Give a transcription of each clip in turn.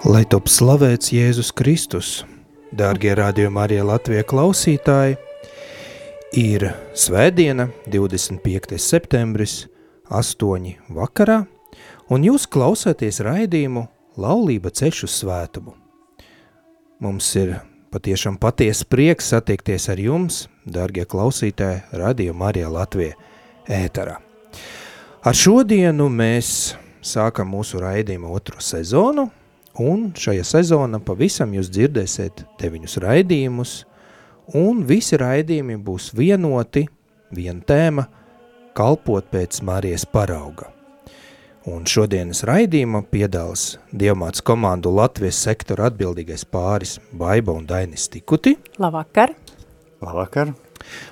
Lai top slavēts Jēzus Kristus, dārgie rādījumā arī Latvija klausītāji, ir svētdiena, 25. septembris, 8 vakarā, un jūs klausāties raidījumu Laulība ceļš uz svētumu. Mums ir patiešām patiesa prieks satiekties ar jums, dārgie klausītāji, radījumā arī Latvija ēterā. Ar šodienu mēs sākam mūsu raidījumu otro sezonu, Un šajā sezonā pavisam jūs dzirdēsiet deviņus raidījumus, un visi raidījumi būs vienoti, viena tēma, kalpot pēc Marijas parauga. Un šodienas raidījuma piedals Dievmāts komandu Latvijas sektora atbildīgais pāris Baiba un Dainis Tikuti. Labvakar. Labvakar.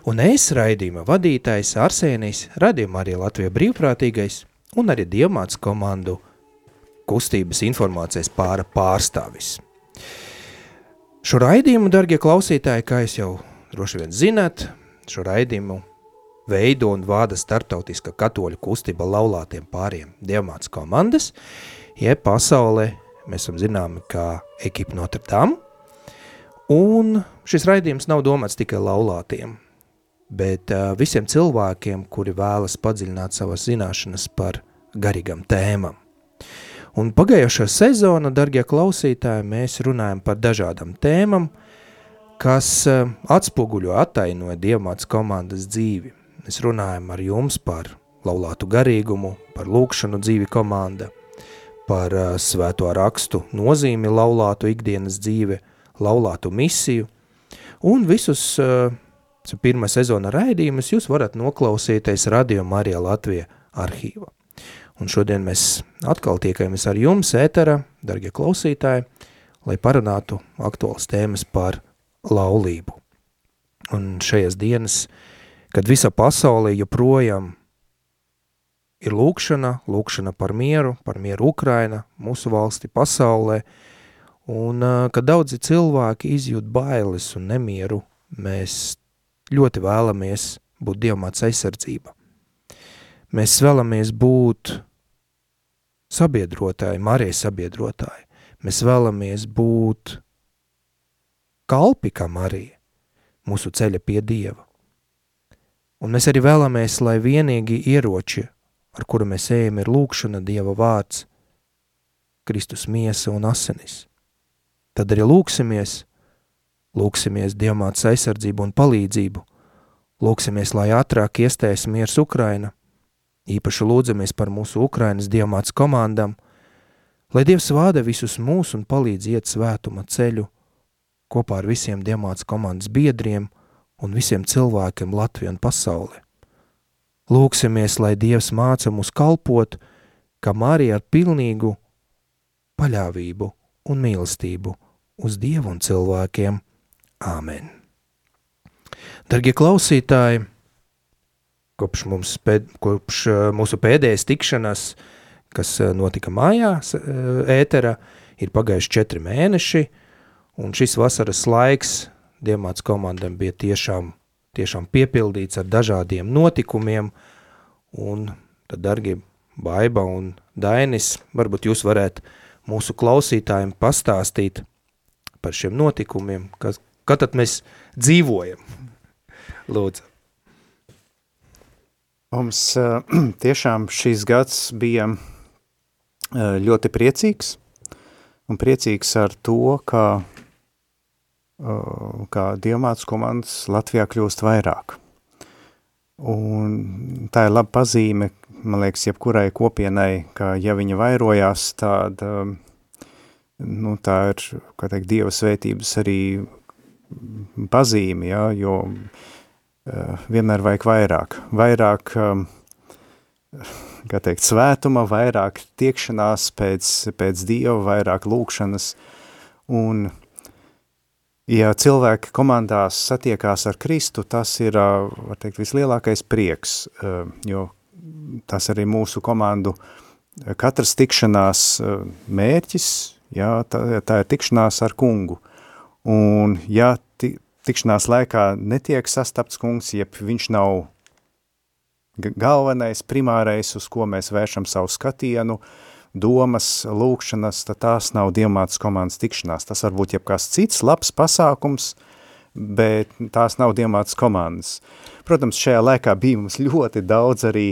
Un es raidījuma vadītājs Arsēnijs, radījuma arī Latvija brīvprātīgais un arī Dievmāts komandu kustības informācijas pāra pārstāvis. Šo raidījumu, dargie klausītāji, kā jau droši vien zināt, šo raidījumu veido un vada startautiska katoļu kustība laulātiem pāriem Dievmāts komandas, jeb pasaulē mēs esam zināmi kā ekipa Notre Dame, un šis raidījums nav domāts tikai laulātiem, bet uh, visiem cilvēkiem, kuri vēlas padziļināt savas zināšanas par garīgam tēmam. Un pagājušā sezona, dargie klausītāji, mēs runājam par dažādām tēmām, kas uh, atspoguļo attainoja Dievmāts komandas dzīvi. Mēs runājam ar jums par laulātu garīgumu, par lūkšanu dzīvi komanda, par uh, svēto rakstu nozīmi laulātu ikdienas dzīve, laulātu misiju, un visus uh, pirmā sezona raidījumus jūs varat noklausīties Radio Marija Latvija arhīva. Un šodien mēs atkal tiekamies ar jums, ētera, dargie klausītāji, lai parunātu aktuālas tēmas par laulību. Un šajās dienas, kad visa pasaulē joprojām ir lūkšana, lūkšana par mieru, par mieru Ukraina, mūsu valsti pasaulē, un kad daudzi cilvēki izjūt bailes un nemieru, mēs ļoti vēlamies būt Dievmāts aizsardzība. Mēs vēlamies būt sabiedrotāji, Marijas sabiedrotāji. Mēs vēlamies būt kalpi kā Marija, mūsu ceļa pie Dieva. Un mēs arī vēlamies, lai vienīgi ieroči, ar kuru mēs ejam, ir lūkšana Dieva vārds, Kristus miesa un asinis. Tad arī lūksimies, lūksimies Dievmāts aizsardzību un palīdzību, lūksimies, lai ātrāk iestājas miers Ukraina, Īpaši lūdzamies par mūsu Ukrainas dievmāts komandām, lai Dievs vāda visus mūs un palīdz iet svētuma ceļu kopā ar visiem dievmāts komandas biedriem un visiem cilvēkiem Latvijā un pasaulē. Lūksimies, lai Dievs māca mūs kalpot, kā Marija ar pilnīgu paļāvību un mīlestību uz Dievu un cilvēkiem. Āmen. Dargie klausītāji, kopš, mums pēd, kopš mūsu pēdējais tikšanās, kas notika mājās ētera, ir pagājuši četri mēneši, un šis vasaras laiks Diemāts komandam bija tiešām, tiešām piepildīts ar dažādiem notikumiem, un tad, dargi Baiba un Dainis, varbūt jūs varētu mūsu klausītājiem pastāstīt par šiem notikumiem, kas, kad tad mēs dzīvojam. Lūdzu. Mums uh, tiešām šīs gads bija uh, ļoti priecīgs, un priecīgs ar to, ka, uh, ka dievmātas komandas Latvijā kļūst vairāk. Un tā ir laba pazīme, man liekas, jebkurai kopienai, ka ja viņa vairojās, tāda, nu, tā ir, kā teikt, dieva svētības arī pazīme, ja, jo uh, Eh, vienmēr vajag vairāk. Vairāk, ehm, kā teikt, svētuma, vairāk tiekšanās pēc, pēc Dieva, vairāk lūkšanas. Un, ja cilvēki komandās satiekās ar Kristu, tas ir, eh, var teikt, vislielākais prieks, eh, jo tas arī mūsu komandu katras tikšanās mērķis, jā, tā, tā ir tikšanās ar kungu. Un ja tikšanās laikā netiek sastapts kungs, jeb viņš nav galvenais, primārais, uz ko mēs vēršam savu skatienu, domas, lūkšanas, tad tās nav dievmātes komandas tikšanās. Tas var būt jebkās cits labs pasākums, bet tās nav dievmātes komandas. Protams, šajā laikā bija mums ļoti daudz arī,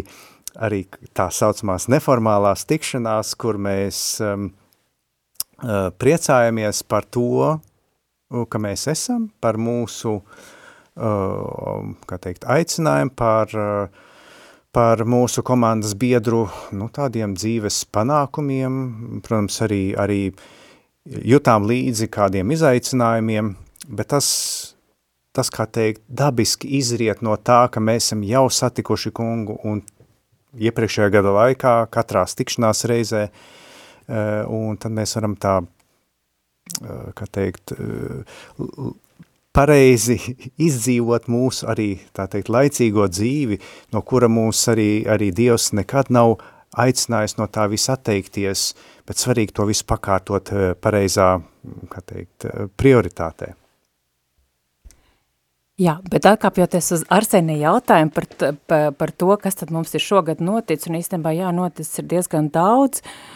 arī tā saucamās neformālās tikšanās, kur mēs um, uh, priecājamies par to, ka mēs esam, par mūsu, teikt, aicinājumu, par par mūsu komandas biedru nu, tādiem dzīves panākumiem, protams, arī, arī jutām līdzi kādiem izaicinājumiem, bet tas, tas, kā teikt, dabiski izriet no tā, ka mēs esam jau satikuši kungu un iepriekšējā gada laikā, katrās tikšanās reizē, eh, un tad mēs varam tā, kā teikt, eh, pareizi izdzīvot mūsu arī, tā teikt, laicīgo dzīvi, no kura mūs arī, arī Dievs nekad nav aicinājis no tā viss atteikties, bet svarīgi to visu pakārtot eh, pareizā, kā teikt, eh, prioritātē. Jā, bet atkāpjoties uz Arsenija jautājumu par, par, par to, kas tad mums ir šogad noticis, un īstenībā jā, noticis ir diezgan daudz, uh, Eh,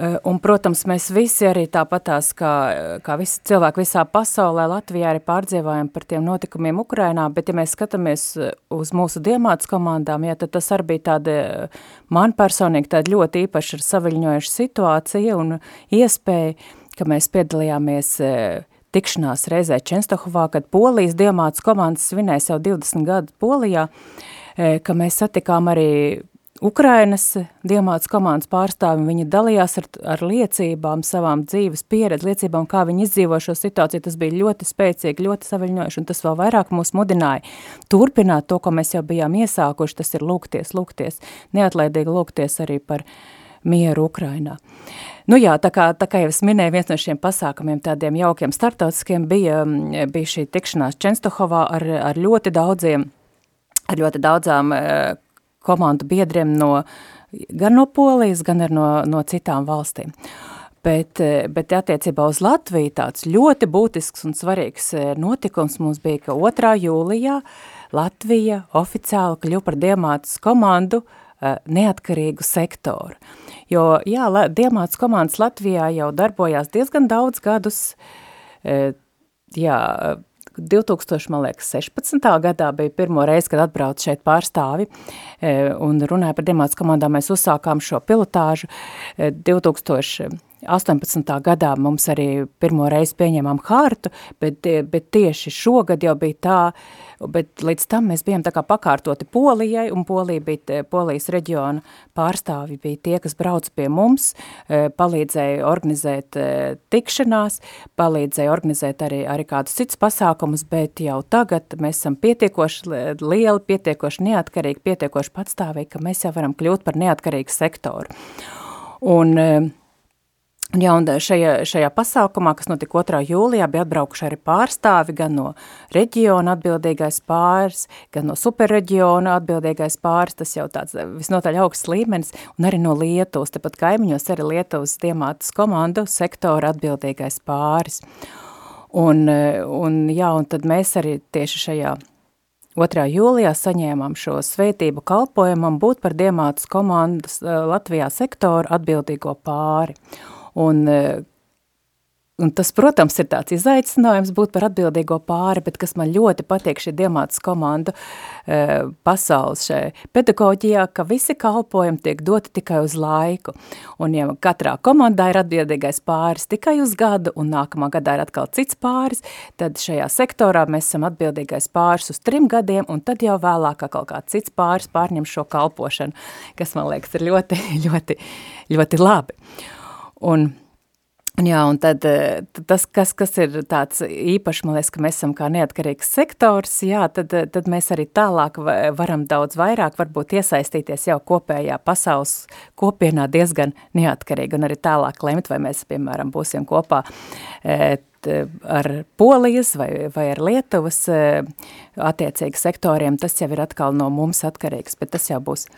un, protams, mēs visi arī tāpatās, kā, kā visi cilvēki visā pasaulē, Latvijā arī pārdzīvājam par tiem notikumiem Ukrainā, bet ja mēs skatāmies eh, uz mūsu diemātas komandām, ja, tad tas arī bija tāda, man personīgi tāda ļoti īpaša ar saviļņojuša situācija un iespēja, ka mēs piedalījāmies eh, tikšanās reizē Čenstohovā, kad Polijas diemātas komandas svinēja savu 20 gadu Polijā, ka mēs satikām arī Ukrainas diamāts komandas pārstāvi, viņi dalījās ar, ar liecībām, savām dzīves pieredzi, liecībām, kā viņi izdzīvo šo situāciju, tas bija ļoti spēcīgi, ļoti saviļņojuši, un tas vēl vairāk mūs mudināja turpināt to, ko mēs jau bijām iesākuši, tas ir lūgties, lūgties, neatlaidīgi lūgties arī par mieru Ukrainā. Nu jā, tā kā, tā kā jau es minēju, viens no šiem pasākumiem tādiem jaukiem startautiskiem bija, bija šī tikšanās Čenstohovā ar, ar ļoti daudziem ar ļoti daudzām komandu biedriem no, gan no Polijas, gan no, no citām valstīm. Bet, bet attiecībā uz Latviju tāds ļoti būtisks un svarīgs eh, notikums mums bija, ka 2. jūlijā Latvija oficiāli kļuva par Diemātas komandu uh, neatkarīgu sektoru. Jo, jā, Diemātas komandas Latvijā jau darbojās diezgan daudz gadus, jā, 2000, man liekas, 16. gadā bija pirmo reizi, kad atbrauc šeit pārstāvi e, un runāja par demāts komandām, mēs uzsākām šo pilotāžu 2000 e, 18. gadā mums arī pirmo reizi pieņēmām hārtu, bet, bet tieši šogad jau bija tā, bet līdz tam mēs bijām tā kā pakārtoti Polijai, un Polija bija, Polijas reģiona pārstāvi bija tie, kas brauc pie mums, e, palīdzēja organizēt e, tikšanās, palīdzēja organizēt arī, arī kādus cits pasākumus, bet jau tagad mēs esam pietiekoši lieli, pietiekoši neatkarīgi, pietiekoši patstāvīgi, ka mēs jau varam kļūt par neatkarīgu sektoru. Un, uh, Jā, un šajā, šajā pasākumā, kas notika 2. jūlijā, bija atbraukuši arī pārstāvi gan no reģiona atbildīgais pāris, gan no superreģiona atbildīgais pāris, tas jau tāds visnotaļ augsts līmenis, un arī no Lietuvas, tepat kaimiņos arī Lietuvas diemātas komandu sektora atbildīgais pāris. Un, un, jā, un tad mēs arī tieši šajā 2. jūlijā saņēmām šo svētību kalpojumam būt par diemātas komandas Latvijā sektoru atbildīgo pāri. Un, eh, un tas, protams, ir tāds izaicinājums būt par atbildīgo pāri, bet kas man ļoti patīk šī diemātas komandu e, pasaules šai pedagoģijā, ka visi kalpojumi tiek doti tikai uz laiku. Un ja katrā komandā ir atbildīgais pāris tikai uz gadu, un nākamā gadā ir atkal cits pāris, tad šajā sektorā mēs esam atbildīgais pāris uz trim gadiem, un tad jau vēlāk kaut kāds cits pāris pārņem šo kalpošanu, kas man liekas ir ļoti, ļoti, ļoti labi. Un, Un jā, un tad tas, kas, kas ir tāds īpaši, man liekas, ka mēs esam kā neatkarīgs sektors, jā, tad, tad mēs arī tālāk varam daudz vairāk varbūt iesaistīties jau kopējā pasaules kopienā diezgan neatkarīgi un arī tālāk lemt, vai mēs, piemēram, būsim kopā et, ar Polijas vai, vai ar Lietuvas attiecīgi sektoriem, tas jau ir atkal no mums atkarīgs, bet tas jau būs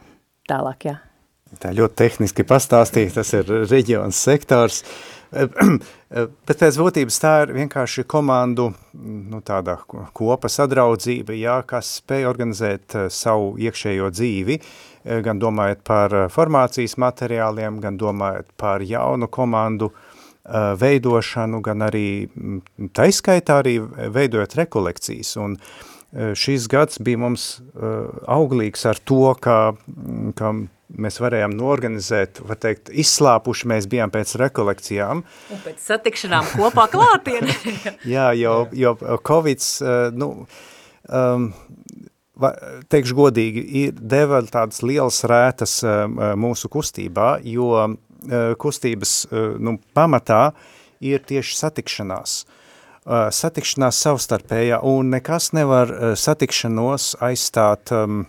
tālāk, jā. Tā ļoti tehniski pastāstīja, tas ir reģions sektors, Bet pēc būtības tā ir vienkārši komandu nu, tāda kopa sadraudzība, jā, kas spēj organizēt savu iekšējo dzīvi, gan domājot par formācijas materiāliem, gan domājot par jaunu komandu veidošanu, gan arī taiskaitā arī veidojot rekolekcijas. Un šis gads bija mums auglīgs ar to, ka, ka mēs varējām norganizēt, var teikt, izslāpuši mēs bijām pēc rekolekcijām. Un pēc satikšanām kopā klātien. Jā, jo, jo Covids, eh, nu, um, teikšu godīgi, ir deva tādas lielas rētas um, mūsu kustībā, jo kustības nu, pamatā ir tieši satikšanās. Uh, satikšanās savstarpējā, un nekas nevar uh, satikšanos aizstāt um,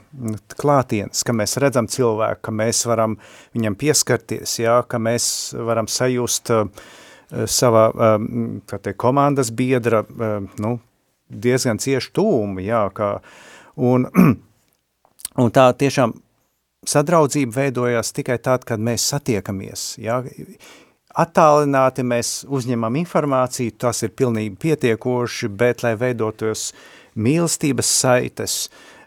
klātienes, ka mēs redzam cilvēku, ka mēs varam viņam pieskarties, jā, ka mēs varam sajust uh, savā, um, te, komandas biedra, uh, nu, diezgan cieši tūmu, jā, kā, un, un tā tiešām sadraudzība veidojās tikai tad, kad mēs satiekamies, jā, attālināti mēs uzņemam informāciju, tas ir pilnīgi pietiekoši, bet, lai veidotos mīlestības saites,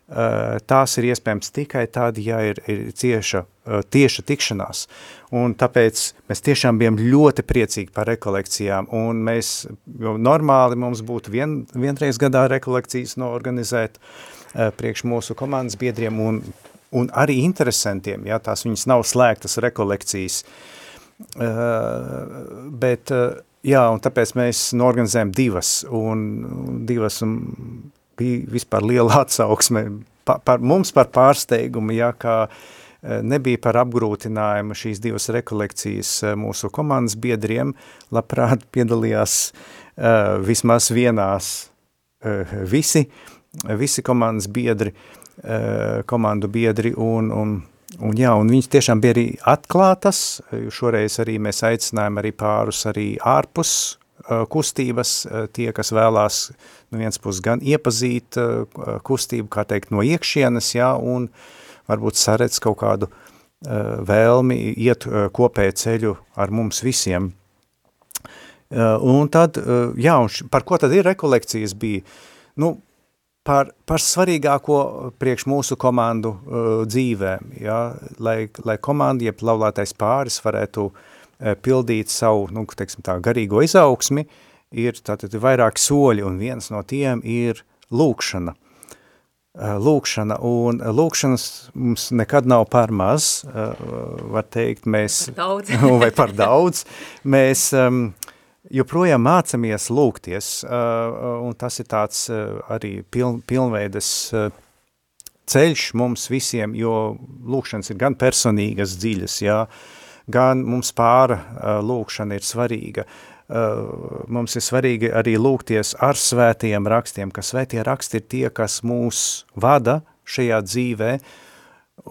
eh, tās ir iespējams tikai tad, ja ir, ir cieša, eh, tieša tikšanās. Un tāpēc mēs tiešām bijām ļoti priecīgi par rekolekcijām, un mēs, jo normāli mums būtu vien, vienreiz gadā rekolekcijas noorganizēt eh, priekš mūsu komandas biedriem un, un arī interesantiem, ja tās viņas nav slēgtas rekolekcijas, uh, bet, uh, jā, un tāpēc mēs norganizējam divas, un divas un bija vispār liela atsauksme pa, par, mums par pārsteigumu, jā, kā uh, nebija par apgrūtinājumu šīs divas rekolekcijas mūsu komandas biedriem, labprāt piedalījās uh, vismaz vienās uh, visi, visi komandas biedri, uh, komandu biedri un, un Un, jā, un viņas tiešām bija arī atklātas, šoreiz arī mēs aicinājām arī pārus arī ārpus kustības, tie, kas vēlās no viens puses gan iepazīt kustību, kā teikt, no iekšienes, jā, un varbūt saredz kaut kādu vēlmi iet kopēju ceļu ar mums visiem. Un tad, jā, un par ko tad ir rekolekcijas bija? Nu, par, par svarīgāko priekš mūsu komandu uh, dzīvēm, ja? lai, lai komanda, jeb laulātais pāris varētu uh, pildīt savu, nu, teiksim tā, garīgo izaugsmi, ir tātad vairāki soļi, un viens no tiem ir lūkšana. Uh, lūkšana, un lūkšanas mums nekad nav par maz, uh, var teikt, mēs... Par daudz. vai par daudz. Mēs... Um, joprojām mācamies lūgties, un tas ir tāds arī piln, pilnveidas uh, ceļš mums visiem, jo lūkšanas ir gan personīgas dziļas, jā, gan mums pāra lūkšana ir svarīga. Mums ir svarīgi arī lūgties ar svētajiem rakstiem, ka svētie raksti ir tie, kas mūs vada šajā dzīvē,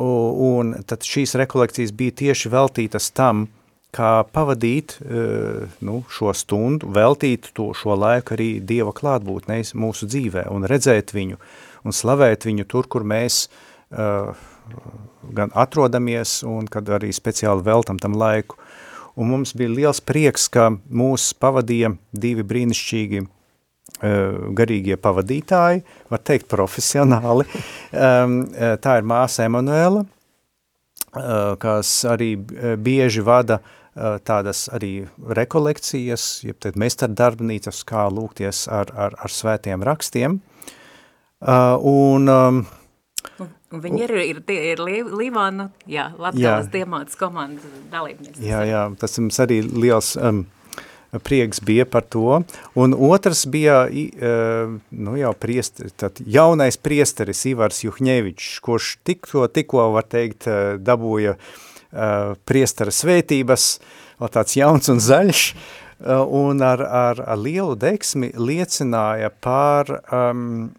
un tad šīs rekolekcijas bija tieši veltītas tam, kā pavadīt eh, nu, šo stundu, veltīt to, šo laiku arī Dieva klātbūtnei mūsu dzīvē un redzēt viņu un slavēt viņu tur, kur mēs uh, gan atrodamies un kad arī speciāli veltam tam laiku. Un mums bija liels prieks, ka mūs pavadīja divi brīnišķīgi uh, garīgie pavadītāji, var teikt profesionāli. Tā ir māsa Emanuela, kas arī bieži vada Eh, tādas arī rekolekcijas, jeb tad mestardarbnīcas, kā lūgties ar, ar, ar svētiem rakstiem. Uh, un, um, un viņi ir, ir, ir Līvāna, jā, Latgales diemātas komandas dalībnieks. Jā, jā, tas mums arī liels um, prieks bija par to. Un otrs bija, uh, nu jau priester, tad jaunais priesteris Ivars Juhņevičs, kurš tikko, tikko, var teikt, dabūja uh, priestara svētības, tāds jauns un zaļš, uh, un ar, ar, ar lielu deksmi liecināja par, um,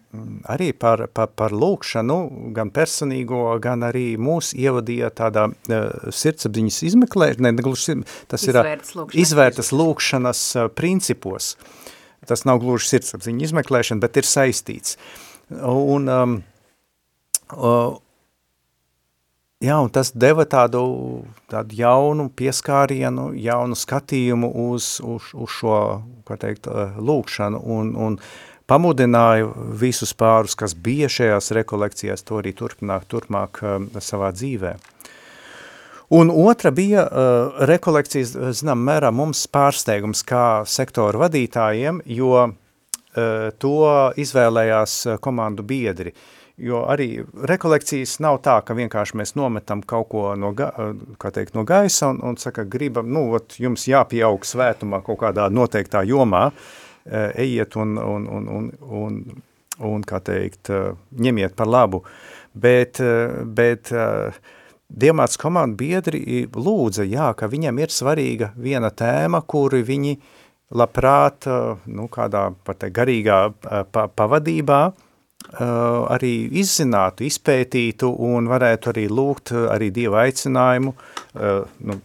arī par, par, par lūkšanu, gan personīgo, gan arī mūs ievadīja tādā uh, sirdsapziņas izmeklēšanā, ne, gluži, tas izvērtas ir lūkšanas, izvērtas lūkšanas principos. Tas nav gluži sirdsapziņa izmeklēšana, bet ir saistīts. Un, um, uh, Jā, un tas deva tādu, tādu jaunu pieskārienu, jaunu skatījumu uz, uz, uz šo, kā teikt, lūkšanu un, un pamudināju visus pārus, kas bija šajās rekolekcijās, to arī turpināt, turpmāk savā dzīvē. Un otra bija uh, rekolekcijas, zinām, mērā mums pārsteigums kā sektoru vadītājiem, jo uh, to izvēlējās komandu biedri. Jo arī rekolekcijas nav tā, ka vienkārši mēs nometam kaut ko no, ga, teikt, no gaisa un, un saka, gribam, nu, ot, jums jāpieaug svētumā kaut kādā noteiktā jomā, uh, ejiet un, un, un, un, un, un, kā teikt, uh, ņemiet par labu. Bet, uh, bet Diemāts komandu biedri lūdza, jā, ka viņam ir svarīga viena tēma, kuru viņi labprāt, nu, kādā pat garīgā pa, pavadībā arī izzinātu, izpētītu un varētu arī lūgt arī Dieva aicinājumu, nu,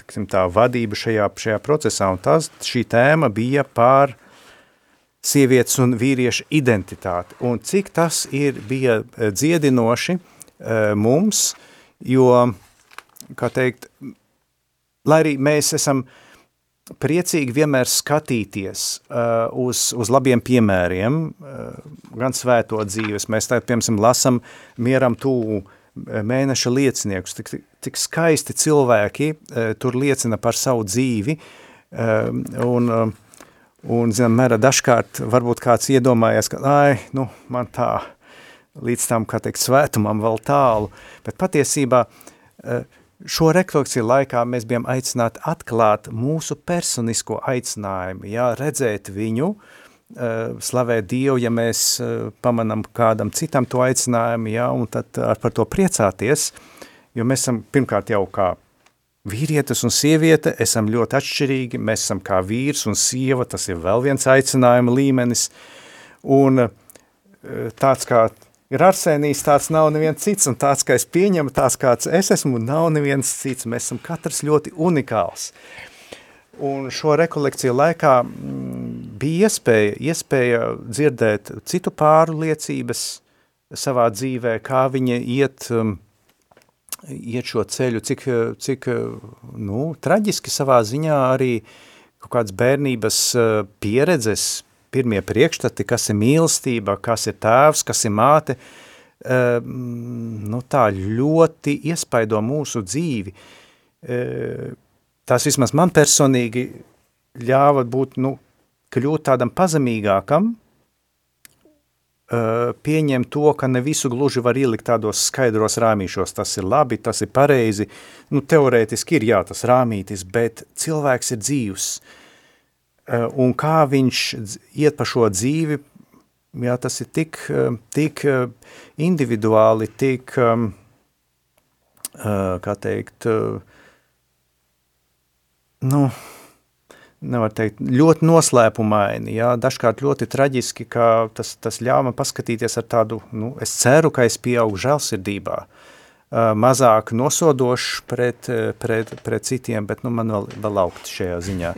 tiksim tā, vadību šajā, šajā procesā. Un tas, šī tēma bija par sievietes un vīriešu identitāti. Un cik tas ir, bija dziedinoši, Eh, mums, jo, kā teikt, lai arī mēs esam priecīgi vienmēr skatīties uh, uz, uz labiem piemēriem, uh, gan svēto dzīves, mēs tā, piemēram, lasam mieram tūvu mēneša lieciniekus, tik, tik skaisti cilvēki uh, tur liecina par savu dzīvi, uh, un, uh, un, zinām, mēra dažkārt varbūt kāds iedomājies, ka, ai, nu, man tā, uh, līdz tam, kā teikt, svētumam vēl tālu, bet patiesībā eh, šo refleksiju laikā mēs bijām aicināti atklāt mūsu personisko aicinājumu, jā, redzēt viņu, eh, slavēt Dievu, ja mēs eh, pamanam kādam citam to aicinājumu, jā, un tad ar par to priecāties, jo mēs esam pirmkārt jau kā vīrietis un sieviete, esam ļoti atšķirīgi, mēs esam kā vīrs un sieva, tas ir vēl viens aicinājuma līmenis, un tāds kā ir arsēnijs, tāds nav neviens cits, un tāds, kā es pieņemu, tāds kāds es esmu, nav neviens cits. Mēs esam katrs ļoti unikāls. Un šo rekolekciju laikā mm, bija iespēja, iespēja dzirdēt citu pāru liecības savā dzīvē, kā viņa iet, um, iet šo ceļu, cik, cik nu, traģiski savā ziņā arī kaut kādas bērnības uh, pieredzes, pirmie priekšstati, kas ir mīlestība, kas ir tēvs, kas ir māte, ehm, nu tā ļoti iespaido mūsu dzīvi. Ehm, tās vismaz man personīgi ļāva būt, nu, kļūt tādam pazemīgākam, ehm, pieņemt to, ka ne visu gluži var ielikt tādos skaidros rāmīšos, tas ir labi, tas ir pareizi, nu, teorētiski ir jā, tas rāmītis, bet cilvēks ir dzīvs, uh, un kā viņš iet pa šo dzīvi, jā, tas ir tik, eh, tik eh, individuāli, tik, kā teikt, nu, nevar teikt, ļoti noslēpumaini, jā, dažkārt ļoti traģiski, ka tas, tas ļāva man paskatīties ar tādu, nu, es ceru, ka es pieaugu žēlsirdībā, mazāk nosodošs pret, pret, pret citiem, bet, nu, man vēl, vēl augt šajā ziņā.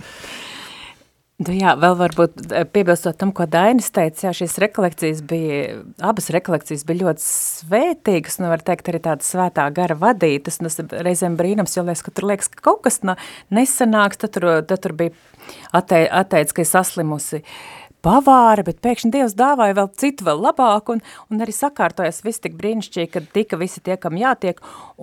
Nu jā, vēl varbūt eh, piebilstot tam, ko Dainis teica, jā, šīs rekolekcijas bija, abas rekolekcijas bija ļoti svētīgas, nu var teikt arī tāda svētā gara vadītas, un tas reizēm brīnums, jo liekas, ka tur liekas, ka kaut kas no nesanāks, tad tur, tad tur bija attei, atteicis, ka ir saslimusi uh, pavāri, bet pēkšņi Dievs dāvāja vēl citu vēl labāku un, un arī sakārtojas viss tik brīnišķīgi, kad tika visi tie, kam jātiek.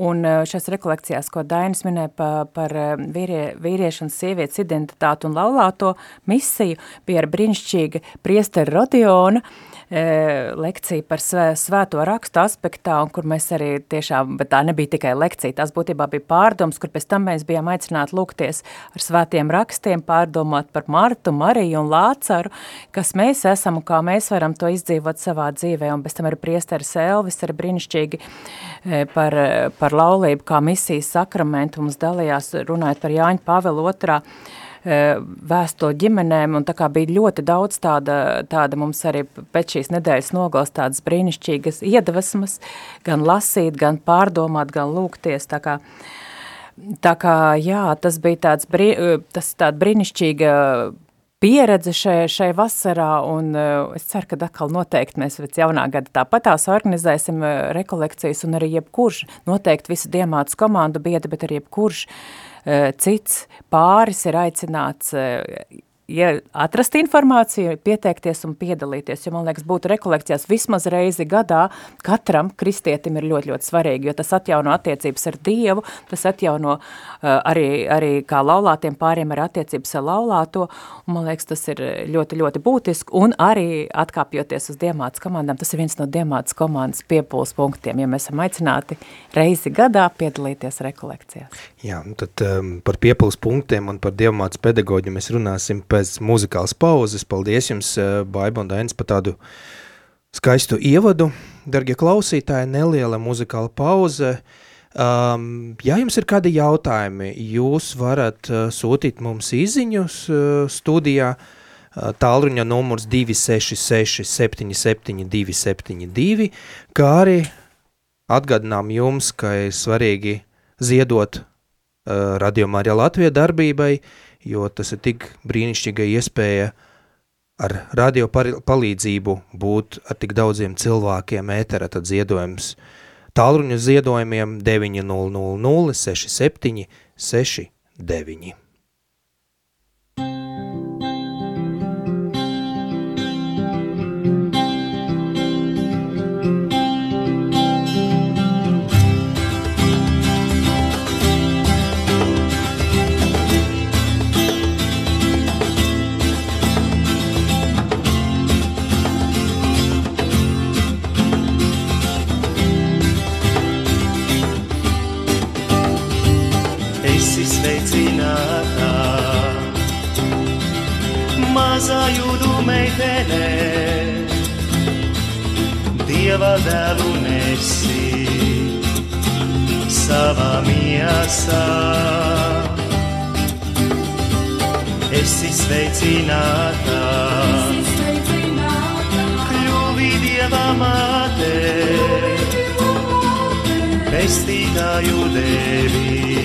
Un eh, šās rekolekcijās, ko Dainis minēja pa, par eh, vīrie, vīriešu un sievietes identitātu un laulāto misiju, bija ar brīnišķīga priesteri Rodiona, uh, E, lekcija par svēto rakstu aspektā, un kur mēs arī tiešām, bet tā nebija tikai lekcija, tās būtībā bija pārdoms, kur pēc tam mēs bijām aicināti lūgties ar svētiem rakstiem, pārdomāt par Martu, Mariju un Lācaru, kas mēs esam un kā mēs varam to izdzīvot savā dzīvē, un pēc tam arī priesteris Elvis arī brīnišķīgi e, par, par laulību kā misijas sakramentu mums dalījās runājot par Jāņa Pāvela otrā E, vēsto ģimenēm, un tā kā bija ļoti daudz tāda, tāda mums arī pēc šīs nedēļas nogals tādas brīnišķīgas iedvesmas, gan lasīt, gan pārdomāt, gan lūgties, tā kā, tā kā jā, tas bija tāds brī, tas tāda brīnišķīga pieredze šai, šai vasarā, un uh, es ceru, ka atkal noteikti mēs pēc jaunā gada tāpatās organizēsim rekolekcijas, un arī jebkurš, noteikti visu diemāts komandu biedri, bet arī jebkurš uh, cits pāris ir aicināts uh, ja atrast informāciju, pieteikties un piedalīties, jo, man liekas, būtu rekolekcijās vismaz reizi gadā, katram kristietim ir ļoti, ļoti svarīgi, jo tas atjauno attiecības ar Dievu, tas atjauno uh, arī, arī kā laulātiem pāriem ar attiecības ar laulāto, un man liekas, tas ir ļoti, ļoti būtiski, un arī atkāpjoties uz Diemātas komandām, tas ir viens no Diemātas komandas piepūles punktiem, ja mēs esam aicināti reizi gadā piedalīties rekolekcijās. Jā, tad um, par piepūles punktiem un par Diemātas pedagoģu mēs runāsim pēc pēc muzikālas pauzes. Paldies jums, eh, Baiba un Dainis, par tādu skaistu ievadu. Dargie klausītāji, neliela muzikāla pauze. Um, ja jums ir kādi jautājumi, jūs varat uh, sūtīt mums izziņus uh, studijā. Uh, tālruņa numurs 266 77 272, kā arī atgādinām jums, ka ir svarīgi ziedot uh, Radio Marija Latvija darbībai, jo tas ir tik brīnišķīga iespēja ar radio palīdzību būt ar tik daudziem cilvēkiem ētera, tad ziedojums tālruņu ziedojumiem 900 67 69. Dēlu nesi. Savā miesā. Esi sveicināta, kļuvi Dieva māte, pestītāju devi.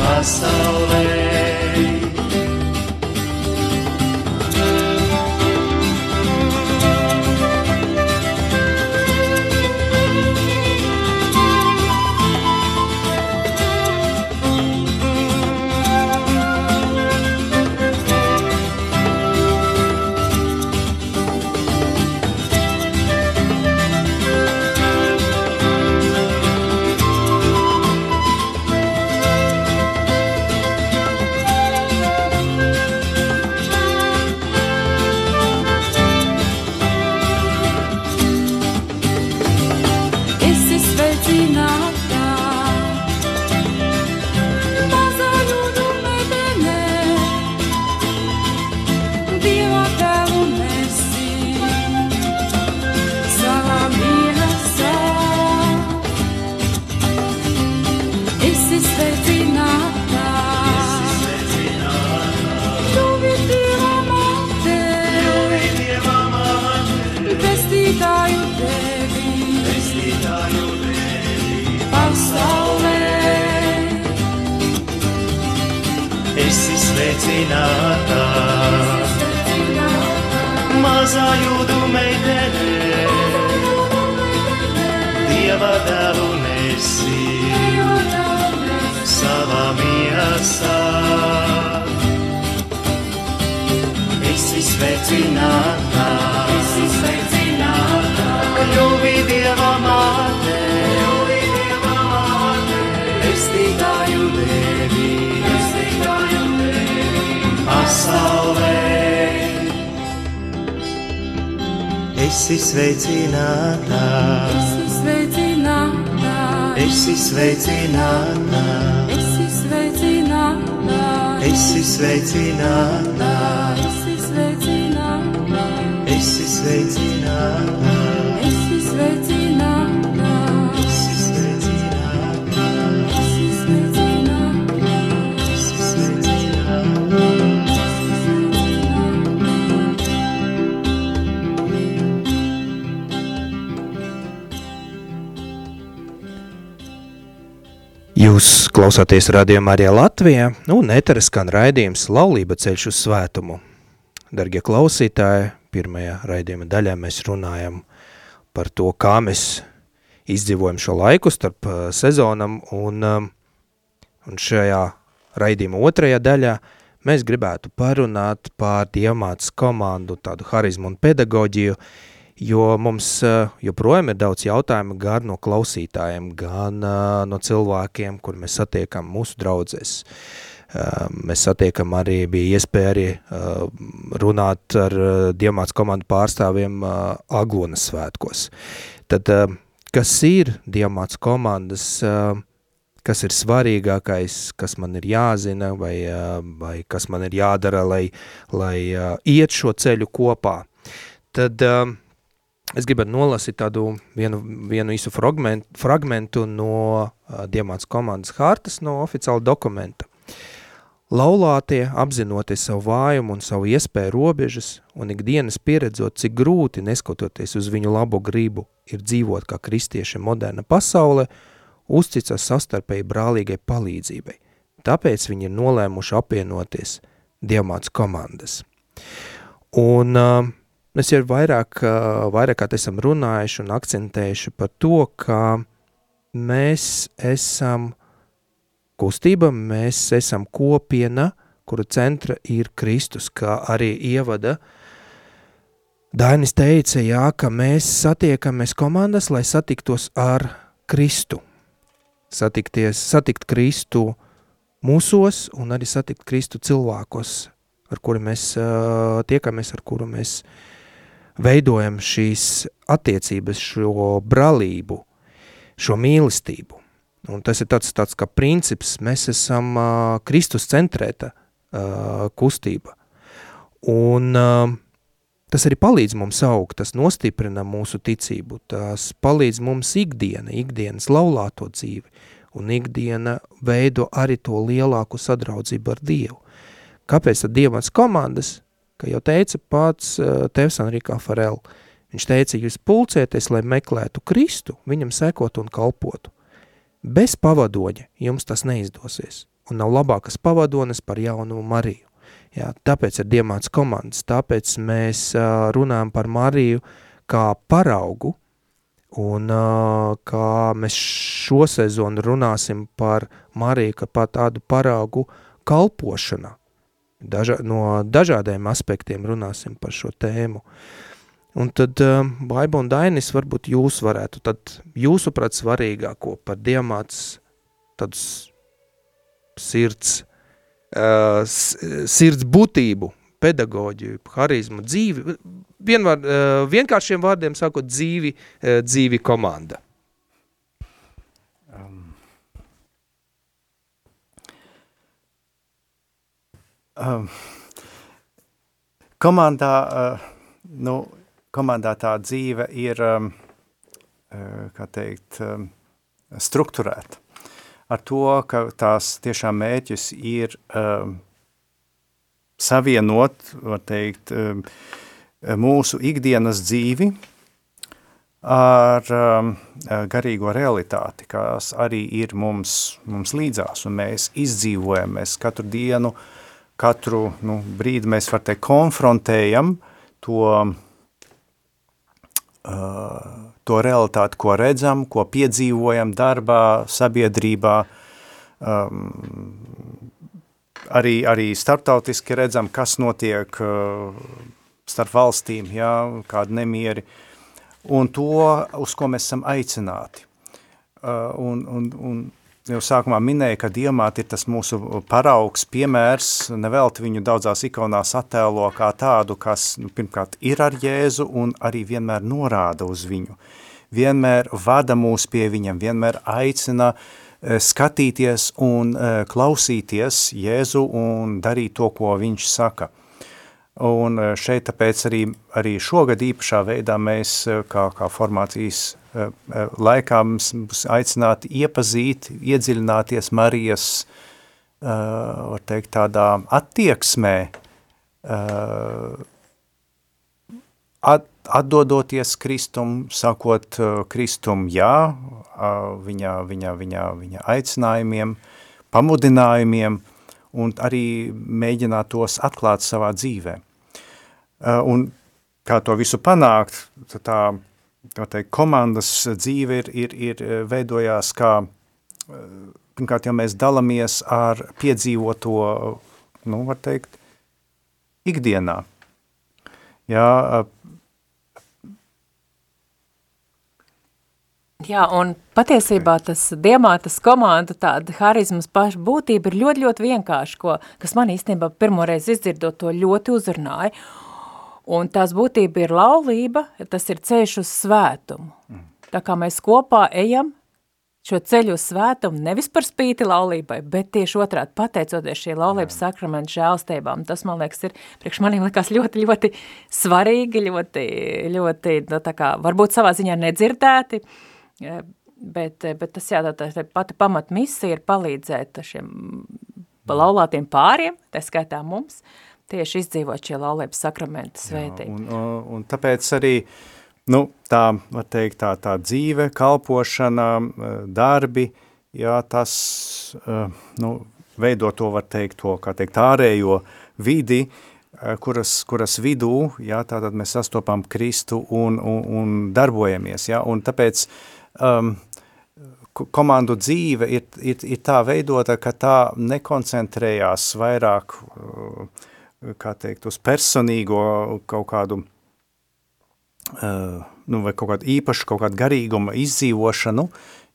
Pasaulē. Jūs klausāties radījumā arī Latvijā, un etera skan raidījums Laulība ceļš uz svētumu. Dargie klausītāji, pirmajā raidījuma daļā mēs runājam par to, kā mēs izdzīvojam šo laiku starp uh, sezonam, un, um, un šajā raidījuma otrajā daļā mēs gribētu parunāt par diamātas komandu, tādu harizmu un pedagoģiju, jo mums uh, joprojām ir daudz jautājumu gan no klausītājiem, gan uh, no cilvēkiem, kur mēs satiekam mūsu draudzēs. Uh, mēs satiekam arī, bija iespēja arī runāt ar Diemāts komandu pārstāvjiem Aglonas svētkos. Tad, kas ir Diemāts komandas, kas ir svarīgākais, kas man ir jāzina vai, vai kas man ir jādara, lai, lai iet šo ceļu kopā, tad uh, es gribētu nolasīt tādu vienu, vienu īsu fragmentu, fragmentu no uh, Diemāts komandas hartas, no oficiāla dokumenta. Laulātie, apzinoties savu vājumu un savu iespēju robežas, un ikdienas pieredzot, cik grūti, neskatoties uz viņu labo gribu, ir dzīvot kā kristieši moderna pasaule, uzticas sastarpēji brālīgai palīdzībai. Tāpēc viņi ir nolēmuši apvienoties Diemāts komandas. Un uh, Mēs jau vairāk, vairāk esam runājuši un akcentējuši par to, ka mēs esam kustība, mēs esam kopiena, kura centra ir Kristus, kā arī ievada Dainis teica, jā, ka mēs satiekamies komandas, lai satiktos ar Kristu. Satikties, satikt Kristu mūsos un arī satikt Kristu cilvēkos, ar kuri mēs uh, tiekamies, ar kuru mēs uh, veidojam šīs attiecības, šo bralību, šo mīlestību. Un tas ir tāds, tāds kā princips, mēs esam uh, Kristus centrēta uh, kustība. Un uh, tas arī palīdz mums augt, tas nostiprina mūsu ticību, tas palīdz mums ikdiena, ikdienas laulāto dzīvi, un ikdiena veido arī to lielāku sadraudzību ar Dievu. Kāpēc tad Dievans komandas? Ka jau teica pats uh, Tevs Enrikā Farel. Viņš teica, jūs pulcieties, lai meklētu Kristu, viņam sekot un kalpotu. Bez pavadoņa jums tas neizdosies, un nav labākas pavadones par jaunu Mariju. Jā, tāpēc ir Diemāts komandas, tāpēc mēs uh, runājam par Mariju kā paraugu, un uh, kā mēs šo sezonu runāsim par Mariju, kā pat tādu paraugu kalpošanā daža, no dažādiem aspektiem runāsim par šo tēmu. Un tad, uh, Baiba un Dainis, varbūt jūs varētu, tad jūsuprāt svarīgāko par diamāts tādus sirds, uh, sirds būtību, pedagoģiju, harizmu, dzīvi, vienvar, uh, vienkāršiem vārdiem sakot, dzīvi, uh, dzīvi komanda. Um, komandā, uh, nu, komandā tā dzīve ir, um, kā teikt, um, strukturēta. Ar to, ka tās tiešām mēķis ir um, savienot, var teikt, um, mūsu ikdienas dzīvi ar um, garīgo realitāti, kas arī ir mums, mums līdzās, un mēs izdzīvojam, mēs katru dienu uh, katru nu, brīdi mēs var teikt konfrontējam to, uh, to realitāti, ko redzam, ko piedzīvojam darbā, sabiedrībā, um, arī, arī starptautiski redzam, kas notiek uh, starp valstīm, jā, kādi nemieri, un to, uz ko mēs esam aicināti. Uh, un, un, un jau sākumā minēja, ka diamāti ir tas mūsu paraugs, piemērs, nevelti viņu daudzās ikonās attēlo kā tādu, kas nu, pirmkārt ir ar Jēzu un arī vienmēr norāda uz viņu. Vienmēr vada mūs pie viņam, vienmēr aicina eh, skatīties un eh, klausīties Jēzu un darīt to, ko viņš saka. Un eh, šeit tāpēc arī, arī šogad īpašā veidā mēs kā, kā formācijas Eh, eh, laikā mums būs aicināti iepazīt, iedziļināties Marijas, eh, var teikt, tādā attieksmē, at, atdodoties Kristum, sakot Kristum jā, viņa, viņa, viņa, viņa aicinājumiem, pamudinājumiem un arī mēģināt tos atklāt savā dzīvē. Un kā to visu panākt, tā, tā teikt, komandas dzīve ir, ir, ir veidojās kā, pirmkārt, ja mēs dalamies ar piedzīvoto, nu, var teikt, ikdienā. Jā, Jā, un patiesībā tas diamātas komanda, tāda harizmas paša būtība ir ļoti, ļoti vienkārši, ko, kas man īstenībā pirmoreiz izdzirdot to ļoti uzrunāja. Un tās būtība ir laulība, tas ir ceļš uz svētumu. Mm. Tā kā mēs kopā ejam šo ceļu uz svētumu nevis par spīti laulībai, bet tieši otrādi pateicoties šī laulības Jā. sakramenta žēlstībām. Tas, man liekas, ir priekš maniem likās ļoti, ļoti svarīgi, ļoti, ļoti, nu, tā kā, varbūt savā ziņā nedzirdēti, uh, Bet, bet tas jā, tā, tā pati pamat misija ir palīdzēt šiem laulātiem pāriem, tā skaitā mums, tieši izdzīvot šie laulības sakramenta svētību. Un, un, un tāpēc arī, nu, tā, var teikt, tā, tā dzīve, kalpošana, darbi, jā, tas, nu, veido to, var teikt, to, kā teikt, ārējo vidi, kuras, kuras vidū, jā, tātad mēs sastopam Kristu un, un, un darbojamies, jā, un tāpēc, um, komandu dzīve ir, ir, ir tā veidota, ka tā nekoncentrējās vairāk, uh, kā teikt, uz personīgo kaut kādu, uh, nu, vai kaut kādu īpašu, kaut kādu garīguma izdzīvošanu,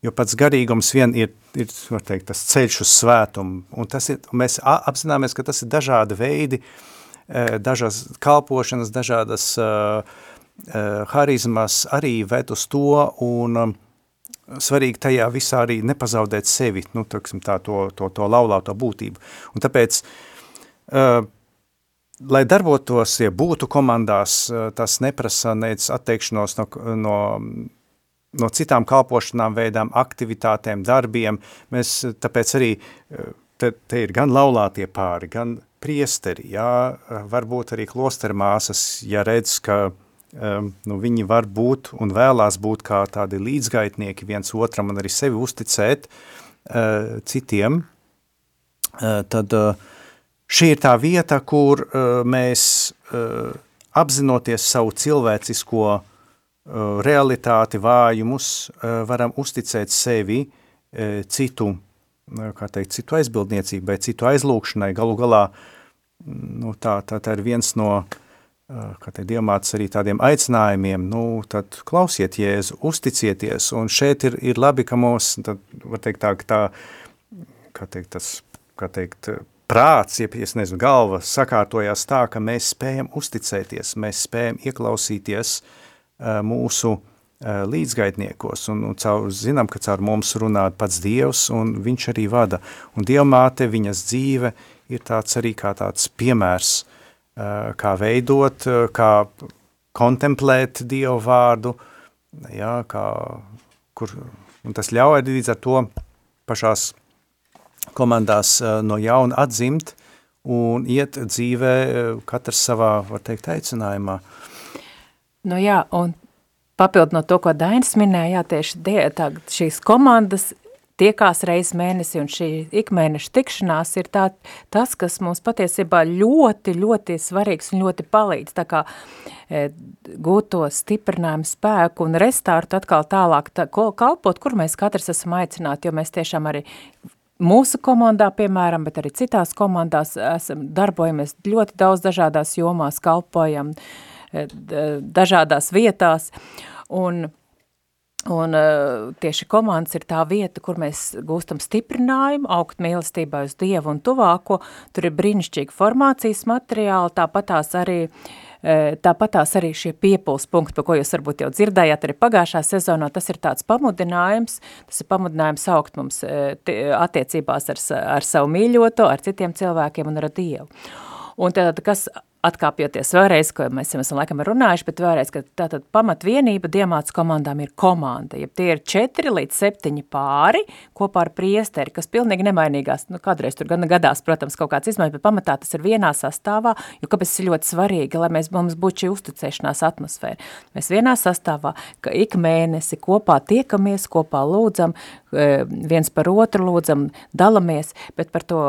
jo pats garīgums vien ir, ir var teikt, tas ceļš uz svētumu, un tas ir, mēs apzināmies, ka tas ir dažādi veidi, uh, dažas kalpošanas, dažādas uh, harizmas arī ved uz to, un svarīgi tajā visā arī nepazaudēt sevi, nu, taksim, tā, to, to, to laulāto būtību. Un tāpēc, uh, lai darbotos, ja būtu komandās, uh, tas neprasa nec atteikšanos no, no, no citām kalpošanām veidām, aktivitātēm, darbiem. Mēs tāpēc arī, uh, te, te ir gan laulātie pāri, gan priesteri, jā, varbūt arī klostermāsas, ja redz, ka um, nu, viņi var būt un vēlās būt kā tādi līdzgaitnieki viens otram un arī sevi uzticēt uh, citiem, uh, tad uh, šī ir tā vieta, kur uh, mēs uh, apzinoties savu cilvēcisko uh, realitāti, vājumus, varam uzticēt sevi citu, kā teikt, citu aizbildniecībai, citu aizlūkšanai, galu galā, nu, tā, tā, tā ir viens no diamāts arī tādiem aicinājumiem, nu, tad klausiet Jēzu, uzticieties, un šeit ir, ir labi, ka mūs, tad, var teikt tā, tā, kā teikt, tas, kā teikt, prāts, ja, es nezinu, galva sakārtojās tā, ka mēs spējam uzticēties, mēs spējam ieklausīties mūsu līdzgaitniekos, un, un caur, zinām, ka caur mums runā pats Dievs, un viņš arī vada, un Dievmāte, viņas dzīve ir tāds arī kā tāds piemērs, kā veidot, kā kontemplēt Dievu vārdu, jā, kā, kur, un tas ļauj līdz ar to pašās komandās eh, no jauna atzimt un iet dzīvē katrs savā, var teikt, aicinājumā. Nu jā, un papildu no to, ko Dainis minēja, jā, tieši die, tā, šīs komandas tiekās reizes mēnesi, un šī ikmēneša tikšanās ir tā, tas, kas mums patiesībā ļoti, ļoti svarīgs un ļoti palīdz, tā kā e, gūt to stiprinājumu spēku un restārt atkal tālāk tā, kalpot, kur mēs katrs esam aicināti, jo mēs tiešām arī mūsu komandā, piemēram, bet arī citās komandās esam darbojamies ļoti daudz dažādās jomās, kalpojam e, dažādās vietās, un Un uh, tieši komandas ir tā vieta, kur mēs gūstam stiprinājumu, augt mīlestībā uz Dievu un tuvāko. Tur ir brīnišķīgi formācijas materiāli, tāpatās arī, uh, tāpatās arī šie piepuls punkti, par ko jūs varbūt jau dzirdējāt arī pagājušā sezonā. Tas ir tāds pamudinājums, tas ir pamudinājums augt mums uh, attiecībās ar, ar savu mīļoto, ar citiem cilvēkiem un ar Dievu. Un tad, kas atkāpjoties vēlreiz, ko mēs jau esam laikam runājuši, bet vēlreiz, ka tātad pamatvienība diemāts komandām ir komanda, ja tie ir četri līdz septiņi pāri kopā ar priesteri, kas pilnīgi nemainīgās, nu kādreiz tur gan gadās, protams, kaut kāds izmaiņas, bet pamatā tas ir vienā sastāvā, jo kāpēc ir ļoti svarīgi, lai mēs, mums būtu šī uzticēšanās atmosfēra. Mēs vienā sastāvā, ka ik mēnesi kopā tiekamies, kopā lūdzam, eh, viens par otru lūdzam, dalamies, bet par to